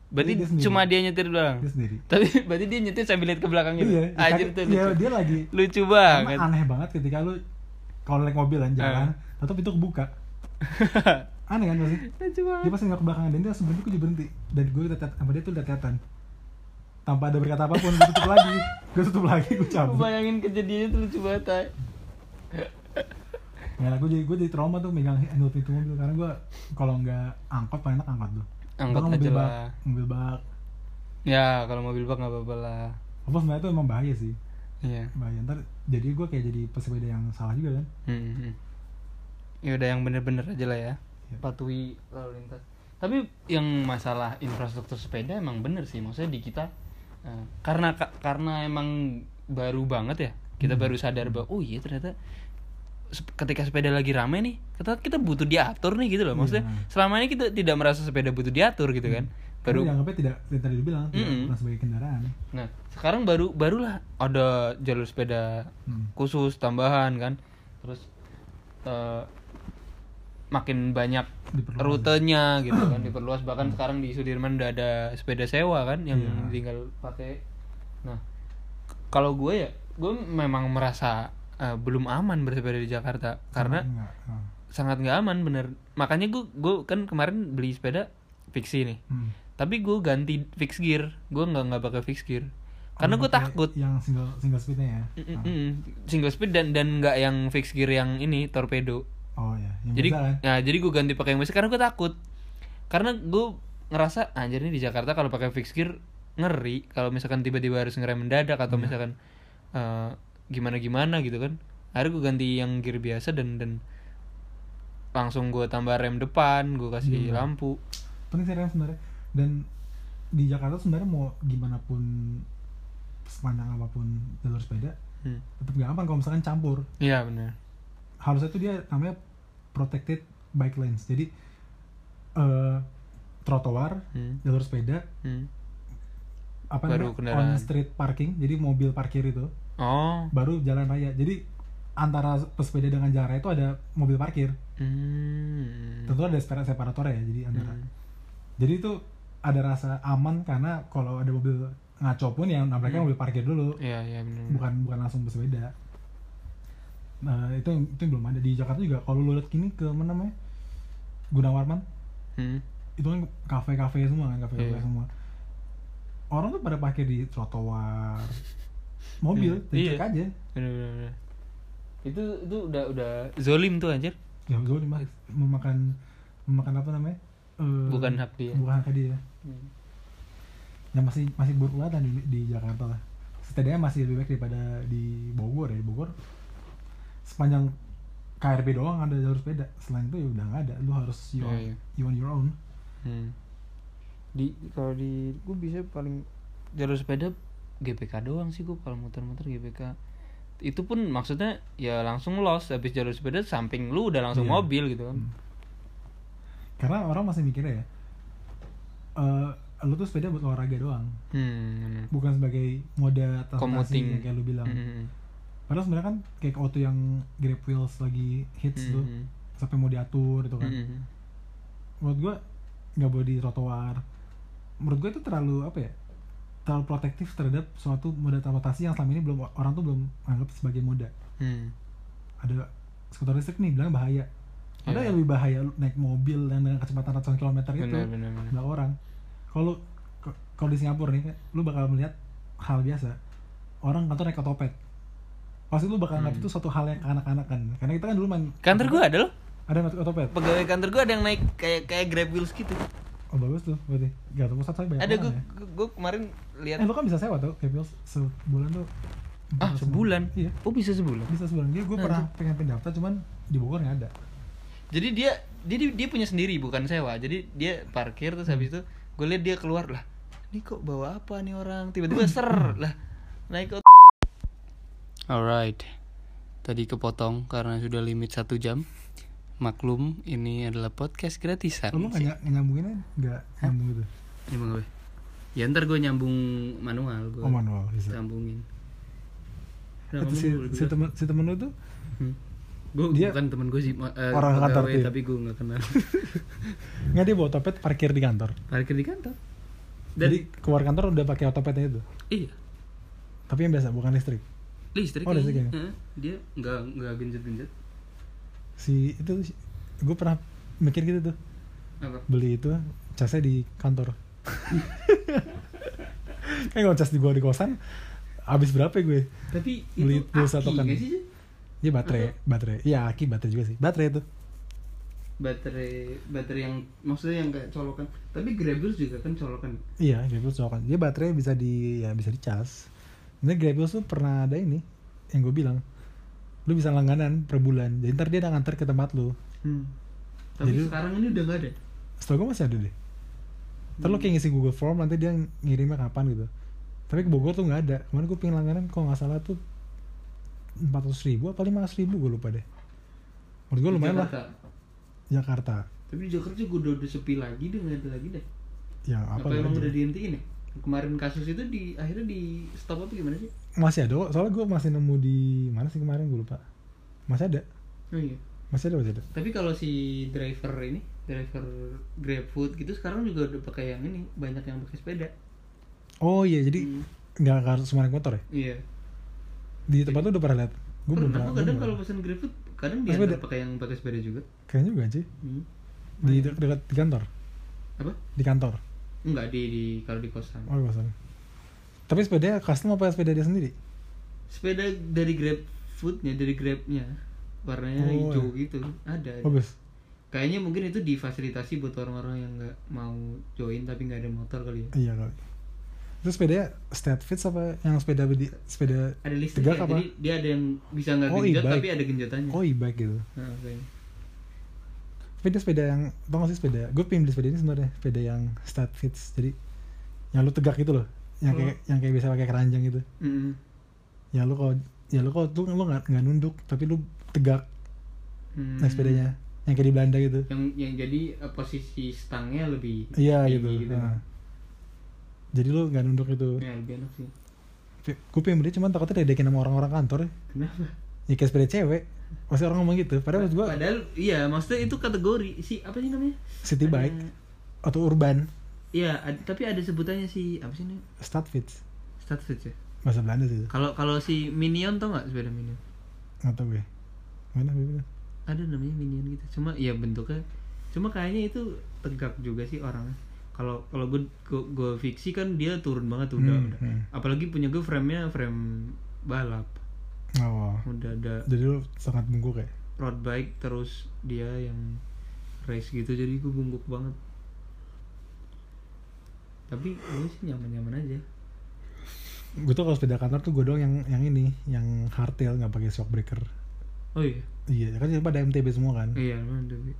Berarti dia cuma dia nyetir doang? Dia sendiri. Tapi berarti dia nyetir sambil lihat ke belakang gitu? Iya Anjir, tuh iya, lucu. dia lagi. Lucu banget. Aneh banget ketika lu kalau naik mobil kan? Jalan tetap itu kebuka. Aneh kan pasti? Dia pasti nggak ke belakang dan dia langsung berhenti gue juga berhenti. Dan gue liat sama dia tuh liat liatan tanpa ada berkata apa pun gue tutup lagi. Gue tutup lagi gue cabut. Bayangin kejadiannya tuh lucu banget Tay. ya gue jadi gue jadi trauma tuh megang handle pintu mobil karena gue kalau nggak angkot paling enak angkot tuh. Angkot mobil aja bak lah. mobil bak. Ya kalau mobil bak nggak apa-apa lah. Apa sebenarnya tuh emang bahaya sih. Iya. Bahaya. Ntar jadi gue kayak jadi pesepeda yang salah juga kan Hmm, hmm. ya udah yang bener-bener aja lah ya Ya. patuhi lalu lintas tapi yang masalah infrastruktur sepeda emang bener sih maksudnya di kita eh, karena ka- karena emang baru banget ya kita Hmm. baru sadar bahwa oh iya ternyata ketika sepeda lagi rame nih kita kita butuh diatur nih gitu loh maksudnya Iya. selama ini kita tidak merasa sepeda butuh diatur gitu kan baru dianggapnya tidak yang tadi dibilang tidak Mm-mm. bukan sebagai kendaraan nah sekarang baru barulah ada jalur sepeda Hmm. khusus tambahan kan terus eh, makin banyak Diperluas. rutenya gitu kan diperluas bahkan sekarang di Sudirman udah ada sepeda sewa kan yang Iya. tinggal pakai nah kalau gue ya gue memang merasa eh, belum aman bersepeda di Jakarta karena Enggak, oh. sangat nggak aman bener makanya gue gue kan kemarin beli sepeda fiksi nih Hmm. Tapi gue ganti fix gear. Gue nggak nggak pakai fix gear. Karena Oh, gue takut. yang single single speednya ya? Mm, Ah. mm, mm. single speed dan dan nggak yang fix gear yang ini torpedo. Oh ya yang jadi kan ya jadi gue ganti pakai yang biasa karena gue takut. Karena gue ngerasa anjir nih di Jakarta kalau pakai fix gear ngeri. Kalau misalkan tiba-tiba harus ngerem mendadak atau Iya. misalkan gimana gimana gitu kan. Akhirnya gue ganti yang gear biasa dan dan langsung gue tambah rem depan gue kasih Iya. lampu. Penting sih rem sebenarnya dan di Jakarta sebenarnya mau gimana pun sepanjang apa pun jalur sepeda hmm. tetap aman kalau misalkan campur iya benar harusnya tuh dia namanya protected bike lanes jadi eh trotoar hmm. jalur sepeda Hmm. apa Baru namanya kendaraan. on street parking jadi mobil parkir itu oh baru jalan raya jadi antara pesepeda dengan jalan raya itu ada mobil parkir hmm. tentu ada separa- separator ya jadi antara Hmm. jadi itu ada rasa aman karena kalau ada mobil ngaco pun yang nabraknya Hmm. mobil parkir dulu iya iya benar bukan bukan langsung pesepeda nah itu yang itu yang belum ada di Jakarta juga kalau lu lihat gini ke mana namanya Gunawarman hmm. itu kan kafe-kafe semua kan kafe-kafe Iya. semua orang tuh pada parkir di trotoar mobil Iya. dicek Iya. aja bener bener, bener. itu itu udah udah zolim tuh anjir ya nih mas memakan memakan apa namanya Eh, bukan hak dia bukan hak dia Hmm. yang masih masih buruk banget lah di, di Jakarta lah setidaknya masih lebih baik daripada di Bogor ya di Bogor sepanjang KRP doang ada jalur sepeda selain itu ya udah nggak ada lu harus you, Iya, on, iya. you on your own Hmm. di kalau di gue bisa paling jalur sepeda GPK doang sih gue kalau muter-muter GPK itu pun maksudnya ya langsung los habis jalur sepeda samping lu udah langsung Iya. mobil gitu kan Hmm. karena orang masih mikirnya ya eh lu tuh sepeda buat olahraga doang hmm. bukan sebagai moda transportasi yang kayak lu bilang Hmm. padahal sebenarnya kan kayak auto yang Grab Wheels lagi hits tuh Hmm. sampai mau diatur gitu kan Hmm. menurut gua nggak boleh di trotoar menurut gua itu terlalu apa ya terlalu protektif terhadap suatu moda transportasi yang selama ini belum orang tuh belum anggap sebagai moda Hmm. ada skuter listrik nih bilang bahaya ada Iya. yang lebih bahaya naik mobil yang dengan kecepatan ratusan kilometer itu Bener, bener, bener. belakang orang. Kalau kalau di Singapura nih lu bakal melihat hal biasa. Orang kantor naik otopet. Pasti lu bakal Hmm. itu suatu hal yang kanak-kanak kan. Karena kita kan dulu main kantor gue ada loh. Ada yang otopet? Pegawai kantor gue ada yang naik kayak kayak grab wheels gitu. Oh bagus tuh berarti. Gak tau pusat saya banyak ada gue ya. gue kemarin lihat. Eh lu kan bisa sewa tuh kayak Bills sebulan tuh. Ah 400 sebulan? Iya. Oh bisa sebulan? Bisa sebulan. Dia gue Nah, pernah pengen pindah daftar cuman di Bogor nggak ada jadi dia dia dia punya sendiri bukan sewa. Jadi dia parkir terus habis itu gue lihat dia keluar lah ini kok bawa apa nih orang? Tiba-tiba ser lah naik ke alright. Tadi kepotong karena sudah limit satu jam. Maklum ini adalah podcast gratisan. Lu nggak ny- nyambunginnya nggak nyambung gitu. Gimana gue? ya ntar gue nyambung manual gue oh manual bisa. sambungin. Itu si, si temen si temen lu tuh gue Dia- bukan temen gue sih eh, Orang kantor tapi gue nggak kenal. Nggak dia bawa otopet parkir di kantor. Parkir di kantor. Dan jadi keluar kantor udah pakai otopetnya itu? Iya. Tapi yang biasa bukan listrik? Listrik Oh, listrik kayaknya. ya? Dia nggak nggak genjet genjet si itu gue pernah mikir gitu tuh. Apa? Beli itu casnya di kantor. Kan kalau cas di gua di kosan habis berapa ya gue? Tapi Beli itu pulsa token. sih Cik? ya baterai. Baterai. Iya aki baterai juga sih. Baterai itu. Baterai baterai yang maksudnya yang kayak colokan. Tapi Grables juga kan colokan. Iya Grables colokan. Dia baterai bisa di ya bisa dicas ini Grables tuh pernah ada ini yang gue bilang. Lu bisa langganan per bulan. Jadi ntar dia udah nganter ke tempat lu. Hmm. tapi Jadi- sekarang ini udah nggak ada? Setahu gue masih ada deh. Ntar lu kayak ngisi Google Form nanti dia ngirimnya kapan gitu. Tapi ke Bogor tuh nggak ada. Kemarin gue pengen langganan kalau nggak salah tuh empat ratus ribu apa lima ribu gue lupa deh. Menurut gue lumayan lah. Jakarta. Jakarta. Tapi di Jakarta juga udah, udah sepi lagi deh nggak ada lagi deh. Ya apa, apa, emang aja. udah dihentiin ya? Kemarin kasus itu di akhirnya di stop apa gimana sih? Masih ada soalnya gue masih nemu di mana sih kemarin gue lupa. Masih ada? Oh iya. Masih ada masih ada? Tapi kalau si driver ini driver GrabFood gitu sekarang juga udah pakai yang ini banyak yang pakai sepeda. Oh iya jadi Hmm. nggak harus semua naik motor ya? Iya di tempat lu udah pernah lihat? Gue belum pernah kadang kalau pesan GrabFood kadang dia pakai yang pakai sepeda juga. Kayaknya juga sih. Hmm. di de- dekat di kantor? Apa? Di kantor? Enggak di di kalau di kosan. Oh di kosan. Tapi sepeda custom apa sepeda dia sendiri? Sepeda dari GrabFoodnya dari Grabnya. Warnanya Oh, hijau gitu. Ada. Ada. kayaknya mungkin itu difasilitasi buat orang-orang yang nggak mau join tapi nggak ada motor kali ya. Iya kali itu sepeda state fits apa? Yang sepeda di sepeda ada listrik Tegak ya, apa? jadi dia ada yang bisa nggak Oh, genjot e-bike. tapi ada genjotannya. Oh e-bike gitu. Nah, kayaknya. tapi dia sepeda yang tau gak sih sepeda? Gue pengen beli sepeda ini sebenarnya sepeda yang state fits. Jadi yang lu tegak gitu loh. Yang kayak yang kayak bisa pakai keranjang gitu. Mm-mm. ya lu kalau ya lu kalau tuh lu nggak nggak nunduk tapi lu tegak Hmm. naik sepedanya. Yang kayak di Belanda gitu. Yang yang jadi eh, posisi stangnya lebih iya tinggi gitu, Nah. Jadi lu nggak nunduk itu? Ya lebih enak sih. Gue pengen beli cuman takutnya didekin sama orang-orang kantor ya. Kenapa? Ya kayak sepeda cewek. Pasti orang ngomong gitu. Padahal maksud gue padahal iya maksudnya itu kategori. Si apa sih namanya? City Ada- bike atau urban? Iya ad- tapi ada sebutannya si apa sih ini? Stat fits. Statfit ya? Bahasa Belanda sih kalau kalau si minion tau nggak sepeda minion? Nggak tahu gue. Mana gue ada namanya minion gitu. Cuma ya bentuknya cuma kayaknya itu tegak juga sih orangnya kalau kalau gue gue fiksi kan dia turun banget udah, Hmm, udah. hmm. apalagi punya gue frame-nya frame balap. Oh udah ada jadi lu sangat bungkuk ya? road bike terus dia yang race gitu jadi gue bungkuk banget. Tapi gue sih nyaman-nyaman aja. Gue tuh kalau sepeda kantor tuh gue doang yang yang ini yang hardtail nggak pakai shock breaker. Oh iya? Iya kan pada MTB semua kan? Iya Bi.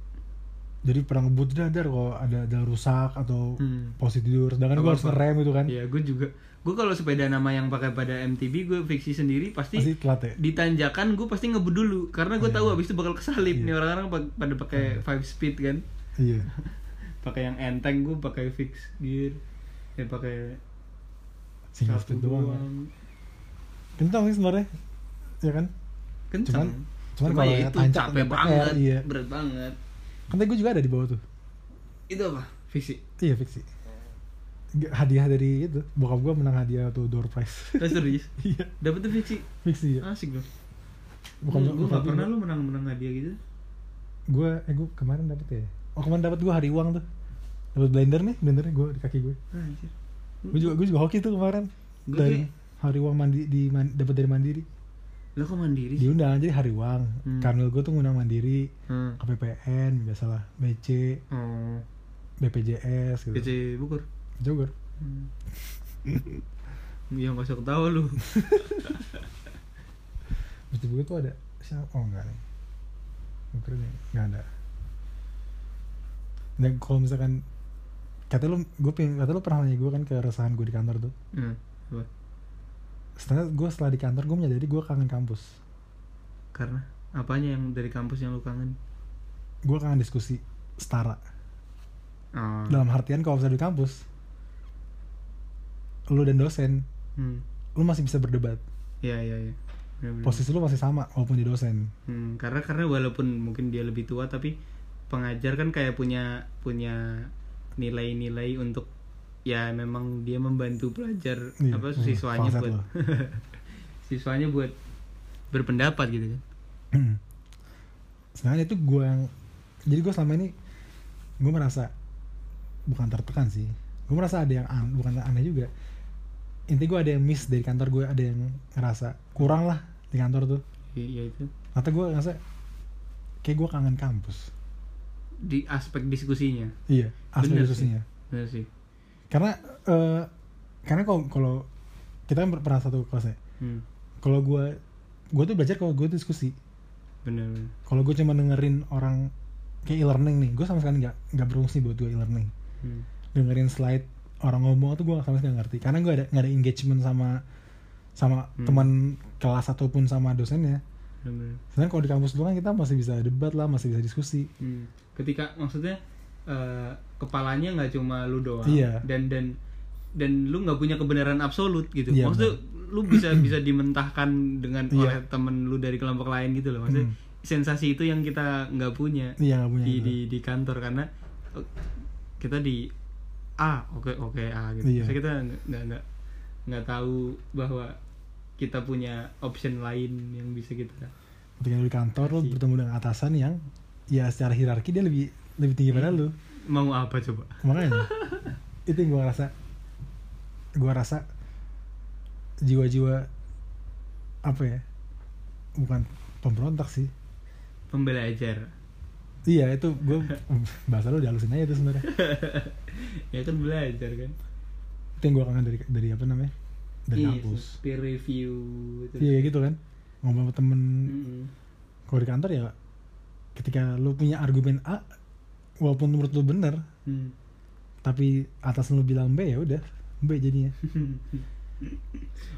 Jadi pernah ngebut dadar kalau ada ada rusak atau Hmm. posisi tidur sedangkan gue harus ngerem itu kan. Iya gue juga. Gue kalau sepeda nama yang pakai pada MTB gue fiksi sendiri pasti pasti telat ya? di tanjakan gue pasti ngebut dulu. Karena gue Iya. tahu habis itu bakal kesalip. Iya. nih orang-orang pa- pada pakai five speed kan. Iya. Pakai yang enteng gue pakai fix gear. Ya pakai single speed doang kan. doang kencang sih sebenarnya. Ya kan? Kencang. Cuman- cuman cuma kalau ya itu capek banget iya. berat banget kan tadi gue juga ada di bawah tuh. Itu apa? Fiksi? Iya fiksi. Hadiah dari itu. Bokap gue menang hadiah tuh door prize. Serius iya. Dapet tuh fiksi? Fiksi ya asik loh bukan gue gue gak pernah lu menang menang hadiah gitu? Gue eh gue kemarin dapet ya? Oh kemarin dapet gue hari uang tuh. Dapet blender nih blendernya gue di kaki gue Anjir. gue juga gue juga hoki tuh kemarin. Gua dari kayak- hari uang mandi di man, dapat dari mandiri Lah kok mandiri sih? diundang jadi hari uang Hmm. Kamil gue tuh ngundang mandiri Hmm. KPPN biasalah BC Oh, BPJS gitu PC Bogor. Jogor Hmm. Ya nggak usah ketawa lu. BC gue tuh ada siapa oh enggak nih kira nih nggak ada dan kalau misalkan kata lu gue pengen kata lu pernah nanya gue kan keresahan gue di kantor tuh Hmm. Apa? Setelah gue setelah di kantor gue menyadari gue kangen kampus Karena apanya yang dari kampus yang lu kangen? gue kangen diskusi setara Oh. dalam artian kalau misalnya di kampus lu dan dosen hmm. lu masih bisa berdebat iya iya iya Bener-bener. posisi lu masih sama walaupun di dosen Hmm, karena karena walaupun mungkin dia lebih tua tapi pengajar kan kayak punya punya nilai-nilai untuk ya memang dia membantu pelajar Iya, apa hmm, siswanya bangsat buat siswanya buat berpendapat gitu kan. Sebenarnya itu gue yang jadi gue selama ini gue merasa bukan tertekan sih gue merasa ada yang an, bukan aneh juga. Inti gue ada yang miss dari kantor gue ada yang ngerasa kurang lah di kantor tuh. Iya itu. Atau gue ngerasa kayak gue kangen kampus. Di aspek diskusinya. iya asli Bener diskusinya. Benar sih. Karena eh, karena kalau kalau kita kan pernah satu kelas ya Hmm, kalau gue gue tuh belajar kalau gue diskusi benar. kalau gue cuma dengerin orang kayak e-learning nih gue sama sekali nggak nggak berfungsi buat gue e-learning Hmm. dengerin slide orang ngomong tuh gue sama sekali nggak ngerti karena gue ada nggak ada engagement sama sama Hmm. teman kelas ataupun sama dosennya. Sedangkan kalau di kampus dulu kan kita masih bisa debat lah masih bisa diskusi Hmm. Ketika maksudnya eh, kepalanya nggak cuma lu doang Iya. dan dan dan lu nggak punya kebenaran absolut gitu. Iya, Maksudnya lu bisa bisa dimentahkan dengan Iya. oleh temen lu dari kelompok lain gitu loh. Maksudnya Hmm. sensasi itu yang kita nggak punya iya nggak punya di, di di kantor karena eh, kita di A oke oke A gitu. Iya. Maksudnya kita nggak- nggak nggak tahu bahwa kita punya option lain yang bisa kita ketika di kantor lu bertemu dengan atasan yang ya secara hierarki dia lebih lebih tinggi pada lu. Mau apa coba? Makanya itu yang gue rasa gue rasa jiwa-jiwa apa ya? Bukan pemberontak sih. Pembelajar iya itu gue bahasa lu dihalusin aja tuh sebenarnya. Ya kan belajar kan? Itu yang gue kangen dari dari apa namanya? Dari Iya, kampus. peer review itu. Iya gitu kan. Ngomong sama temen. Mm-mm. kalau di kantor ya ketika lu punya argumen A walaupun menurut lu bener Hmm. tapi atas lu bilang B ya udah B jadinya.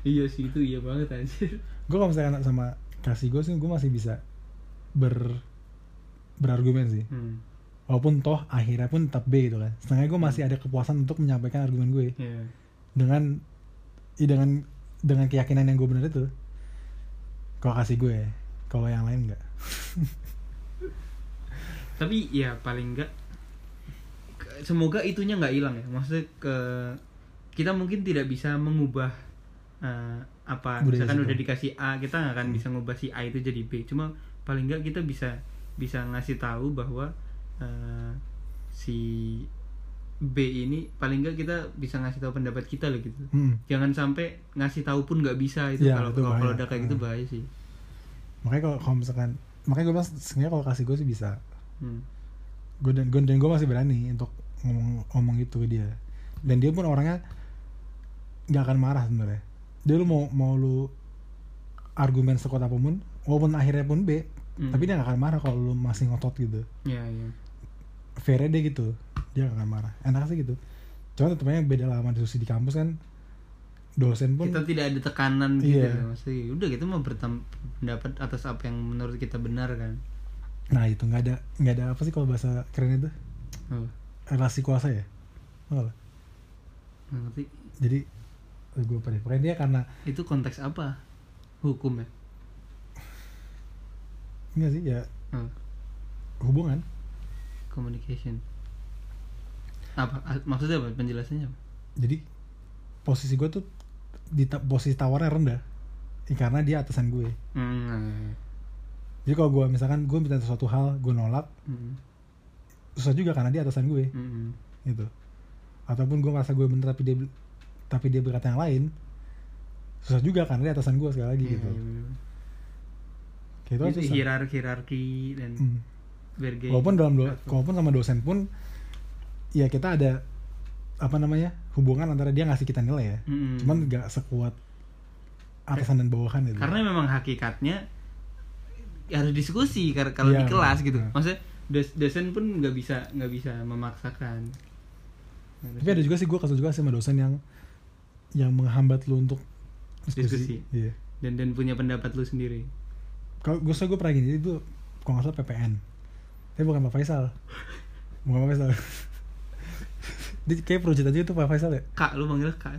Iya sih itu iya banget anjir. Gue kalau misalkan sama kasih gue sih gue masih bisa ber berargumen sih. Hmm. walaupun toh akhirnya pun tetap B gitu kan. Setengah gue masih ada kepuasan untuk menyampaikan argumen gue. Ya dengan ya dengan dengan keyakinan yang gue bener itu. Kalau kasih gue kalau yang lain enggak tapi ya paling enggak semoga itunya nggak hilang ya. Maksudnya ke kita mungkin tidak bisa mengubah eh, apa Budaya misalkan situ. udah dikasih A kita nggak akan bisa ngubah si A itu jadi B. Cuma paling enggak kita bisa bisa ngasih tahu bahwa eh, si B ini paling enggak kita bisa ngasih tahu pendapat kita loh gitu. Hmm. jangan sampai ngasih tahu pun nggak bisa itu. Iya, kalau kalau udah kayak gitu Hmm. bahaya sih. Makanya kalau, kalau misalkan makanya gue bilang sebenarnya kalau kasih gue sih bisa hmm. gue dan gue dan gue masih berani untuk ngomong ngomong itu ke dia. Dan dia pun orangnya nggak akan marah sebenarnya. Dia lu mau mau lu argumen sekuat apa pun walaupun akhirnya pun B Hmm. tapi dia nggak akan marah kalau lu masih ngotot gitu. Ya ya fairnya dia gitu dia nggak akan marah. Enak sih gitu. Cuma tetapnya beda lah sama diskusi di kampus kan. Dosen pun kita tidak ada tekanan gitu Iya. loh maksudnya. Udah kita mau berpendapat atas apa yang menurut kita benar kan nah itu nggak ada nggak ada apa sih kalau bahasa keren itu? Oh, relasi kuasa ya? Apa? nggak ngerti. Jadi gue pada pokoknya dia karena itu konteks apa? Hukum ya? Enggak sih ya oh, hubungan. Communication. Apa? Maksudnya apa? Penjelasannya apa? Jadi posisi gue tuh di ta- posisi tawarnya rendah. Ya, karena dia atasan gue. Hmm. Jadi kalau gue misalkan gue minta sesuatu hal gue nolak Hmm. susah juga karena dia atasan gue Hmm. gitu ataupun gue merasa gue bener tapi dia tapi dia berkata yang lain susah juga karena dia atasan gue sekali lagi Iya, gitu iya, bener. kayak itu susah hierarki hierarki dan Hmm. bergaya walaupun dalam do, walaupun sama dosen pun ya kita ada apa namanya hubungan antara dia ngasih kita nilai ya Mm-mm. cuman nggak sekuat atasan dan bawahan itu karena memang hakikatnya harus diskusi kar- kalau Iya, di kelas gitu. Iya. maksudnya dos- dosen pun nggak bisa nggak bisa memaksakan. Tapi ada juga sih gue kesel juga sih sama dosen yang yang menghambat lu untuk Diskusi. diskusi, iya. Dan dan punya pendapat lu sendiri. Kalau gue gue pernah gini itu kalau nggak salah PPN tapi bukan Pak Faisal. Bukan Pak Faisal. Dia kayak project aja itu Pak Faisal ya? Kak lu manggil kak.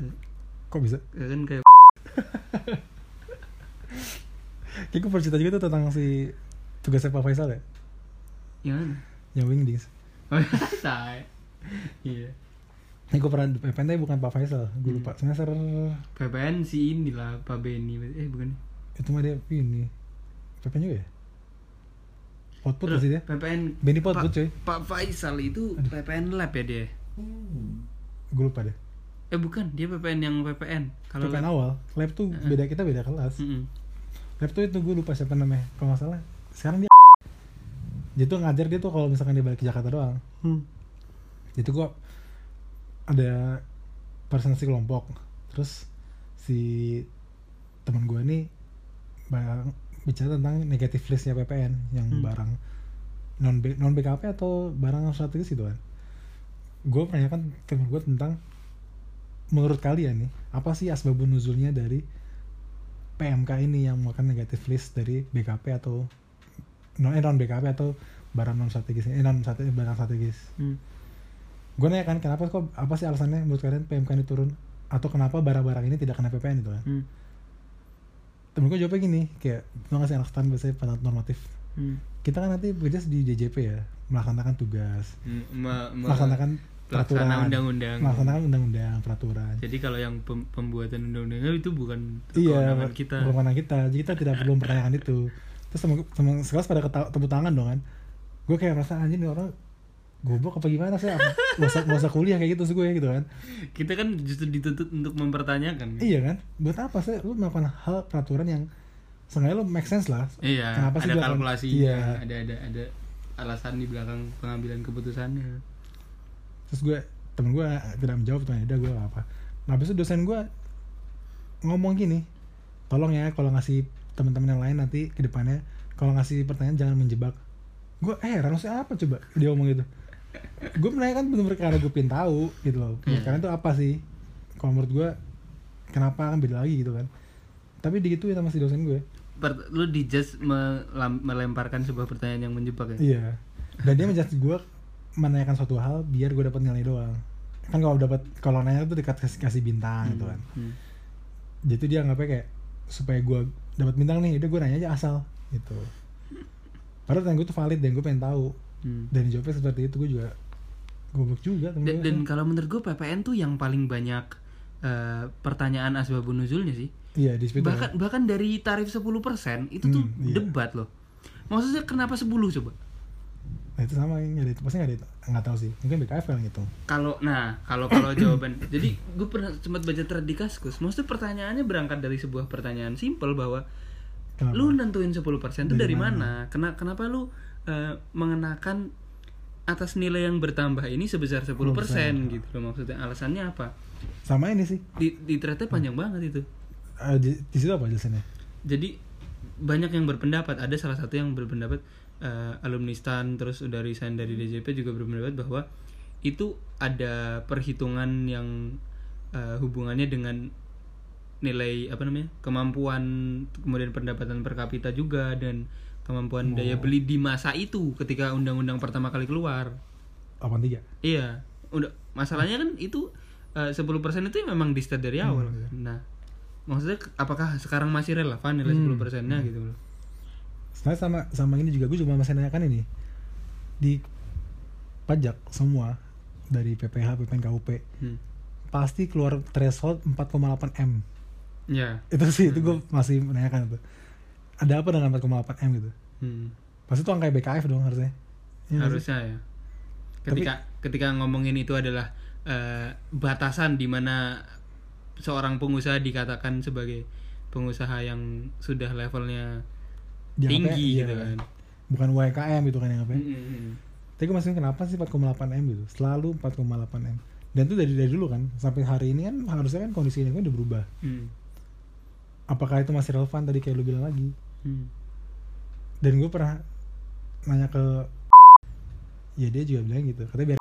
Kok bisa? Ya kan kayak kayak gue pernah cerita juga tuh tentang si tugasnya Pak Faisal ya yang mana? yang Wingdings Oh. Iya. ini gue pernah PPN tapi bukan Pak Faisal gue Hmm. lupa semester PPN si inilah Pak Benny. Eh bukan. itu mah dia ini PPN juga ya Potput pasti dia PPN Benny Potput cuy Pak Faisal itu PPN lab ya dia. gue lupa deh Eh bukan, dia PPN yang PPN. Kalau PPN lab- awal lab tuh beda kita beda kelas Mm-mm. lab tuh itu gue lupa siapa namanya kalau nggak salah sekarang dia dia tuh ngajar dia tuh kalau misalkan dia balik ke Jakarta doang Hmm. itu gua ada presentasi kelompok terus si teman gua ini bang bicara tentang negatif listnya PPN yang Hmm. barang non B, non BKP atau barang strategis gitu kan gue menanyakan temen gue tentang menurut kalian nih apa sih asbabun nuzulnya dari PMK ini yang melakukan negatif list dari BKP atau non eh, non BKP atau barang non strategis eh non strategis barang strategis Hmm. gue nanya kan kenapa kok apa sih alasannya menurut kalian PMK ini turun atau kenapa barang-barang ini tidak kena PPN itu kan Hmm. temen gue jawabnya gini kayak tau gak sih anak stan biasanya pada normatif Hmm. kita kan nanti bekerja di DJP ya melaksanakan tugas me- melaksanakan peraturan undang-undang. melaksanakan undang-undang peraturan Jadi kalau yang pem- pembuatan undang-undang itu bukan iya kewenangan kita. kewenangan kita jadi kita tidak perlu mempertanyakan itu terus temen temen sekelas pada tepuk tangan dong kan gue kayak merasa anjing nih orang goblok apa gimana sih apa gak usah, gak usah kuliah kayak gitu sih gue gitu kan Kita kan justru dituntut untuk mempertanyakan. iya kan buat apa sih lu melakukan hal peraturan yang sengaja lu make sense lah Iya, Kenapa ada kalkulasi, Iya. ada ada ada alasan di belakang pengambilan keputusannya. Terus gue temen gue tidak menjawab tuh udah gue apa nah habis itu dosen gue ngomong gini tolong ya kalau ngasih teman-teman yang lain nanti ke depannya kalau ngasih pertanyaan jangan menjebak. Gue eh maksudnya apa coba? Dia ngomong gitu. Gue menanyakan bener-bener karena gue pengen tahu gitu loh. Iya. kalian tuh apa sih? Kalau menurut gue kenapa kan beda lagi gitu kan. Tapi digituin sama si dosen gue Per- lu di just melam- melemparkan sebuah pertanyaan yang menjebak ya. Iya. Dan dia menjudge gue menanyakan suatu hal biar gue dapat nilai doang. Kan kalau dapat kalau nanya tuh dekat kasih, kasih bintang gitu kan. Hmm. Jadi dia anggapnya kayak supaya gue dapat bintang nih, udah gue nanya aja asal gitu. Padahal pertanyaan gue tuh valid dan gue pengen tahu. Hmm. Dan jawabnya seperti itu gue juga goblok juga temen Dan, gue. dan kalau menurut gue PPN tuh yang paling banyak eh, pertanyaan asbabun nuzulnya sih. Iya di bahkan bahkan dari tarif 10% itu tuh Hmm, iya. debat loh. Maksudnya kenapa 10 coba? Nah itu sama nggak ada itu pasti nggak ada itu. Nggak tahu sih. Mungkin BKF kali gitu. Kalau nah, kalau kalau jawaban jadi gue pernah sempat baca thread di Kaskus. Maksudnya pertanyaannya berangkat dari sebuah pertanyaan simpel bahwa Kenapa? lu nentuin 10% itu Dari dari mana? mana? Kena, kenapa lu eh, mengenakan atas nilai yang bertambah ini sebesar 10% gitu loh maksudnya alasannya apa? Sama ini sih. Di di threadnya panjang banget itu. Eh, di, di situ apa jelasannya? Jadi banyak yang berpendapat, ada salah satu yang berpendapat eh, alumni STAN terus udah resign dari DJP juga berpendapat bahwa itu ada perhitungan yang eh, hubungannya dengan nilai apa namanya kemampuan kemudian pendapatan per kapita juga dan kemampuan daya beli di masa itu ketika undang-undang pertama kali keluar. 83. iya. Udah masalahnya kan itu eh, 10% itu memang di start dari awal iya. nah maksudnya apakah sekarang masih relevan nilai Hmm, 10 persennya gitu loh Sebenarnya sama sama ini juga gue cuma masih nanyakan ini di pajak semua dari PPH, PPN, KUP hmm. pasti keluar threshold 4,8 m. ya Itu sih itu gue masih menanyakan itu. Ada apa dengan 4,8 m gitu? hmm. Pasti itu angka BKF dong harusnya. Iya sih? harusnya ya ketika ketika ngomongin itu adalah eh, batasan di mana seorang pengusaha dikatakan sebagai pengusaha yang sudah levelnya tinggi iya, gitu kan Bukan UMKM itu kan yang apa? Hmm. Tapi gue masih kenapa sih 4,8 m gitu? Selalu 4,8 m. Dan itu dari dari dulu kan sampai hari ini kan harusnya kan kondisi ini kan udah berubah. Hmm. Apakah itu masih relevan tadi kayak lu bilang lagi? Hmm. dan gue pernah nanya ke ya dia juga bilang gitu katanya biar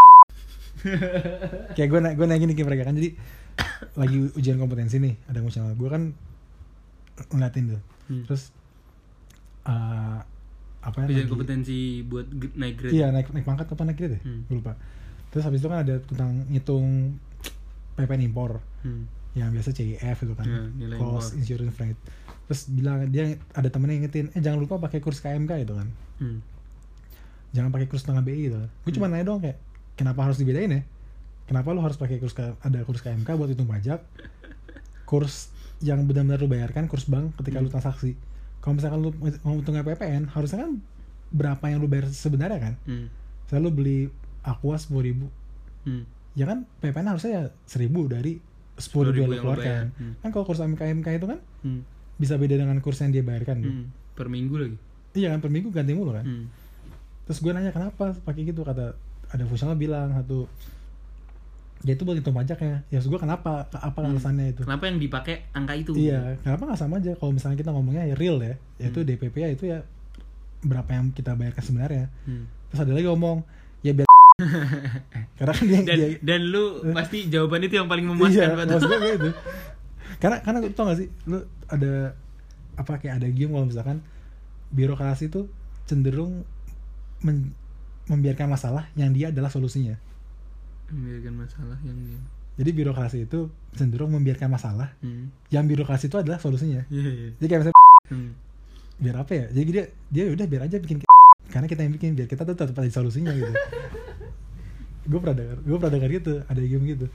kayak gue gue nanya gini ke mereka kan jadi lagi ujian kompetensi nih ada fungsional gue kan ngeliatin tuh Hmm. terus eh, apa ya Ujian lagi- kompetensi buat naik grade. Iya naik naik pangkat apa naik grade ya? Hmm. lupa. Terus habis itu kan ada tentang ngitung PPN impor. Hmm. yang biasa CIF itu kan. Ya, nilai cost impor. insurance rate terus bilang dia ada temennya ingetin eh jangan lupa pakai kurs KMK itu kan. Hmm. jangan pakai kurs tengah BI itu gue cuma nanya doang kayak kenapa harus dibedain ya? Kenapa lu harus pakai kurs ada kurs KMK buat hitung pajak? Kurs yang benar-benar lu bayarkan kurs bank ketika lu transaksi kalau misalkan lu mau hitung PPN harusnya kan berapa yang lu bayar sebenarnya kan Hmm. misalnya lu beli Aqua sepuluh ribu Hmm. ya kan PPN harusnya ya seribu dari sepuluh ribu yang lu yang lu keluarkan bayar. Hmm. kan kalau kurs KMK itu kan Hmm. bisa beda dengan kurs yang dia bayarkan tuh. Hmm. per minggu lagi iya kan per minggu ganti mulu kan Hmm. terus gue nanya kenapa pakai gitu kata ada fungsional bilang satu ya itu buat hitung pajak ya. Ya gue kenapa? Apa Hmm. alasannya itu? Kenapa yang dipakai angka itu? Iya kenapa nggak sama aja? Kalau misalnya kita ngomongnya ya real ya yaitu Hmm. DPP ya itu ya berapa yang kita bayarkan sebenarnya. Hmm. terus ada lagi ngomong ya biar karena kan dia, dan dia dan lu pasti jawaban itu yang paling iya memuaskan maksudnya gue itu karena karena lu tau gak sih lu ada apa kayak ada game kalau misalkan birokrasi tuh cenderung men- membiarkan masalah yang dia adalah solusinya membiarkan masalah yang dia jadi birokrasi itu cenderung membiarkan masalah. Hmm. yang birokrasi itu adalah solusinya. Iya iya. Jadi kayak misalnya hmm. biar apa ya? Jadi dia dia udah biar aja bikin karena kita yang bikin biar kita tuh tetap ada solusinya gitu. Gue pernah dengar gue pernah dengar gitu ada game gitu.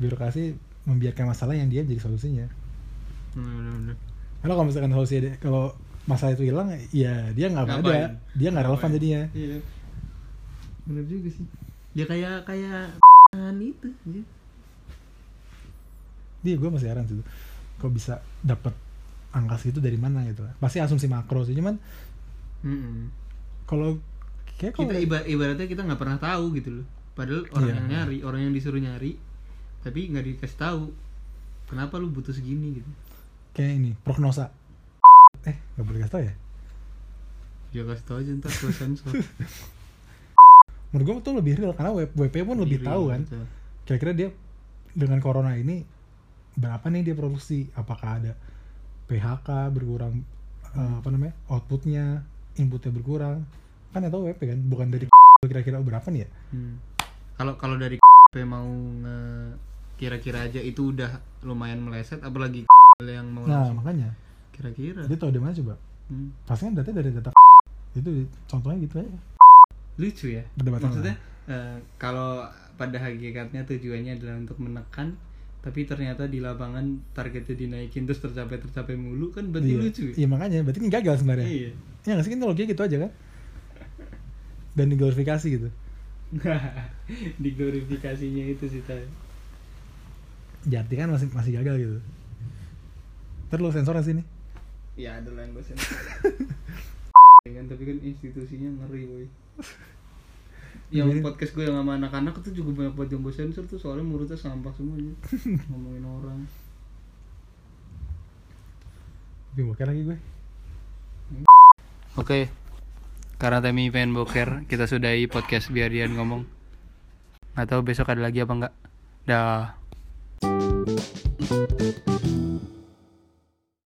Birokrasi membiarkan masalah yang dia jadi solusinya. Bener karena kalau misalkan solusi kalau masalah itu hilang ya dia nggak ada dia nggak relevan jadinya. Iya. Bener juga sih ya kayak kayak itu ya. dia gue masih heran sih kok bisa dapat angka segitu dari mana gitu pasti asumsi makro sih cuman Mm-mm. kalau kayak kalau kita iba- ibaratnya kita nggak pernah tahu gitu loh. Padahal orang Iya. yang nyari orang yang disuruh nyari tapi nggak dikasih tahu kenapa lu butuh segini gitu? Kayak ini prognosa. Eh nggak boleh kasih tau ya? Ya kasih tahu aja ntar gue sensor menurut gue tuh lebih real karena WP pun lebih Diri, tahu kan. kira-kira dia dengan corona ini berapa nih dia produksi? Apakah ada PHK berkurang eh, apa namanya outputnya inputnya berkurang? Kan itu WP kan bukan dari kira-kira berapa nih ya? Hmm. kalau kalau dari mau nge kira-kira aja itu udah lumayan meleset apalagi yang mau nah langsung makanya. kira-kira. Dia tahu dari mana coba? Hmm. pasti kan data dari data itu contohnya gitu aja lucu ya. Perdebatan maksudnya eh, kalau pada hakikatnya tujuannya adalah untuk menekan tapi ternyata di lapangan targetnya dinaikin terus tercapai tercapai mulu kan berarti iya. lucu ya? iya makanya. Berarti kan gagal sebenarnya. Iya. Ya nggak sih? Kan logiknya gitu aja kan? Dan diglorifikasi gitu. Di glorifikasinya itu sih tadi jadi kan masih masih gagal gitu. Lu sensor sih nih ya ada yang gue sensor Ya kan tapi kan institusinya ngeri boy yang Ngeri. podcast gue yang sama anak-anak itu juga banyak yang gue sensor tuh soalnya mulutnya sampah semuanya ngomongin orang tapi boker lagi gue Oke, karena Temi pengen boker, kita sudahi podcast biar dia ngomong. Nggak tahu besok ada lagi apa enggak. Dah.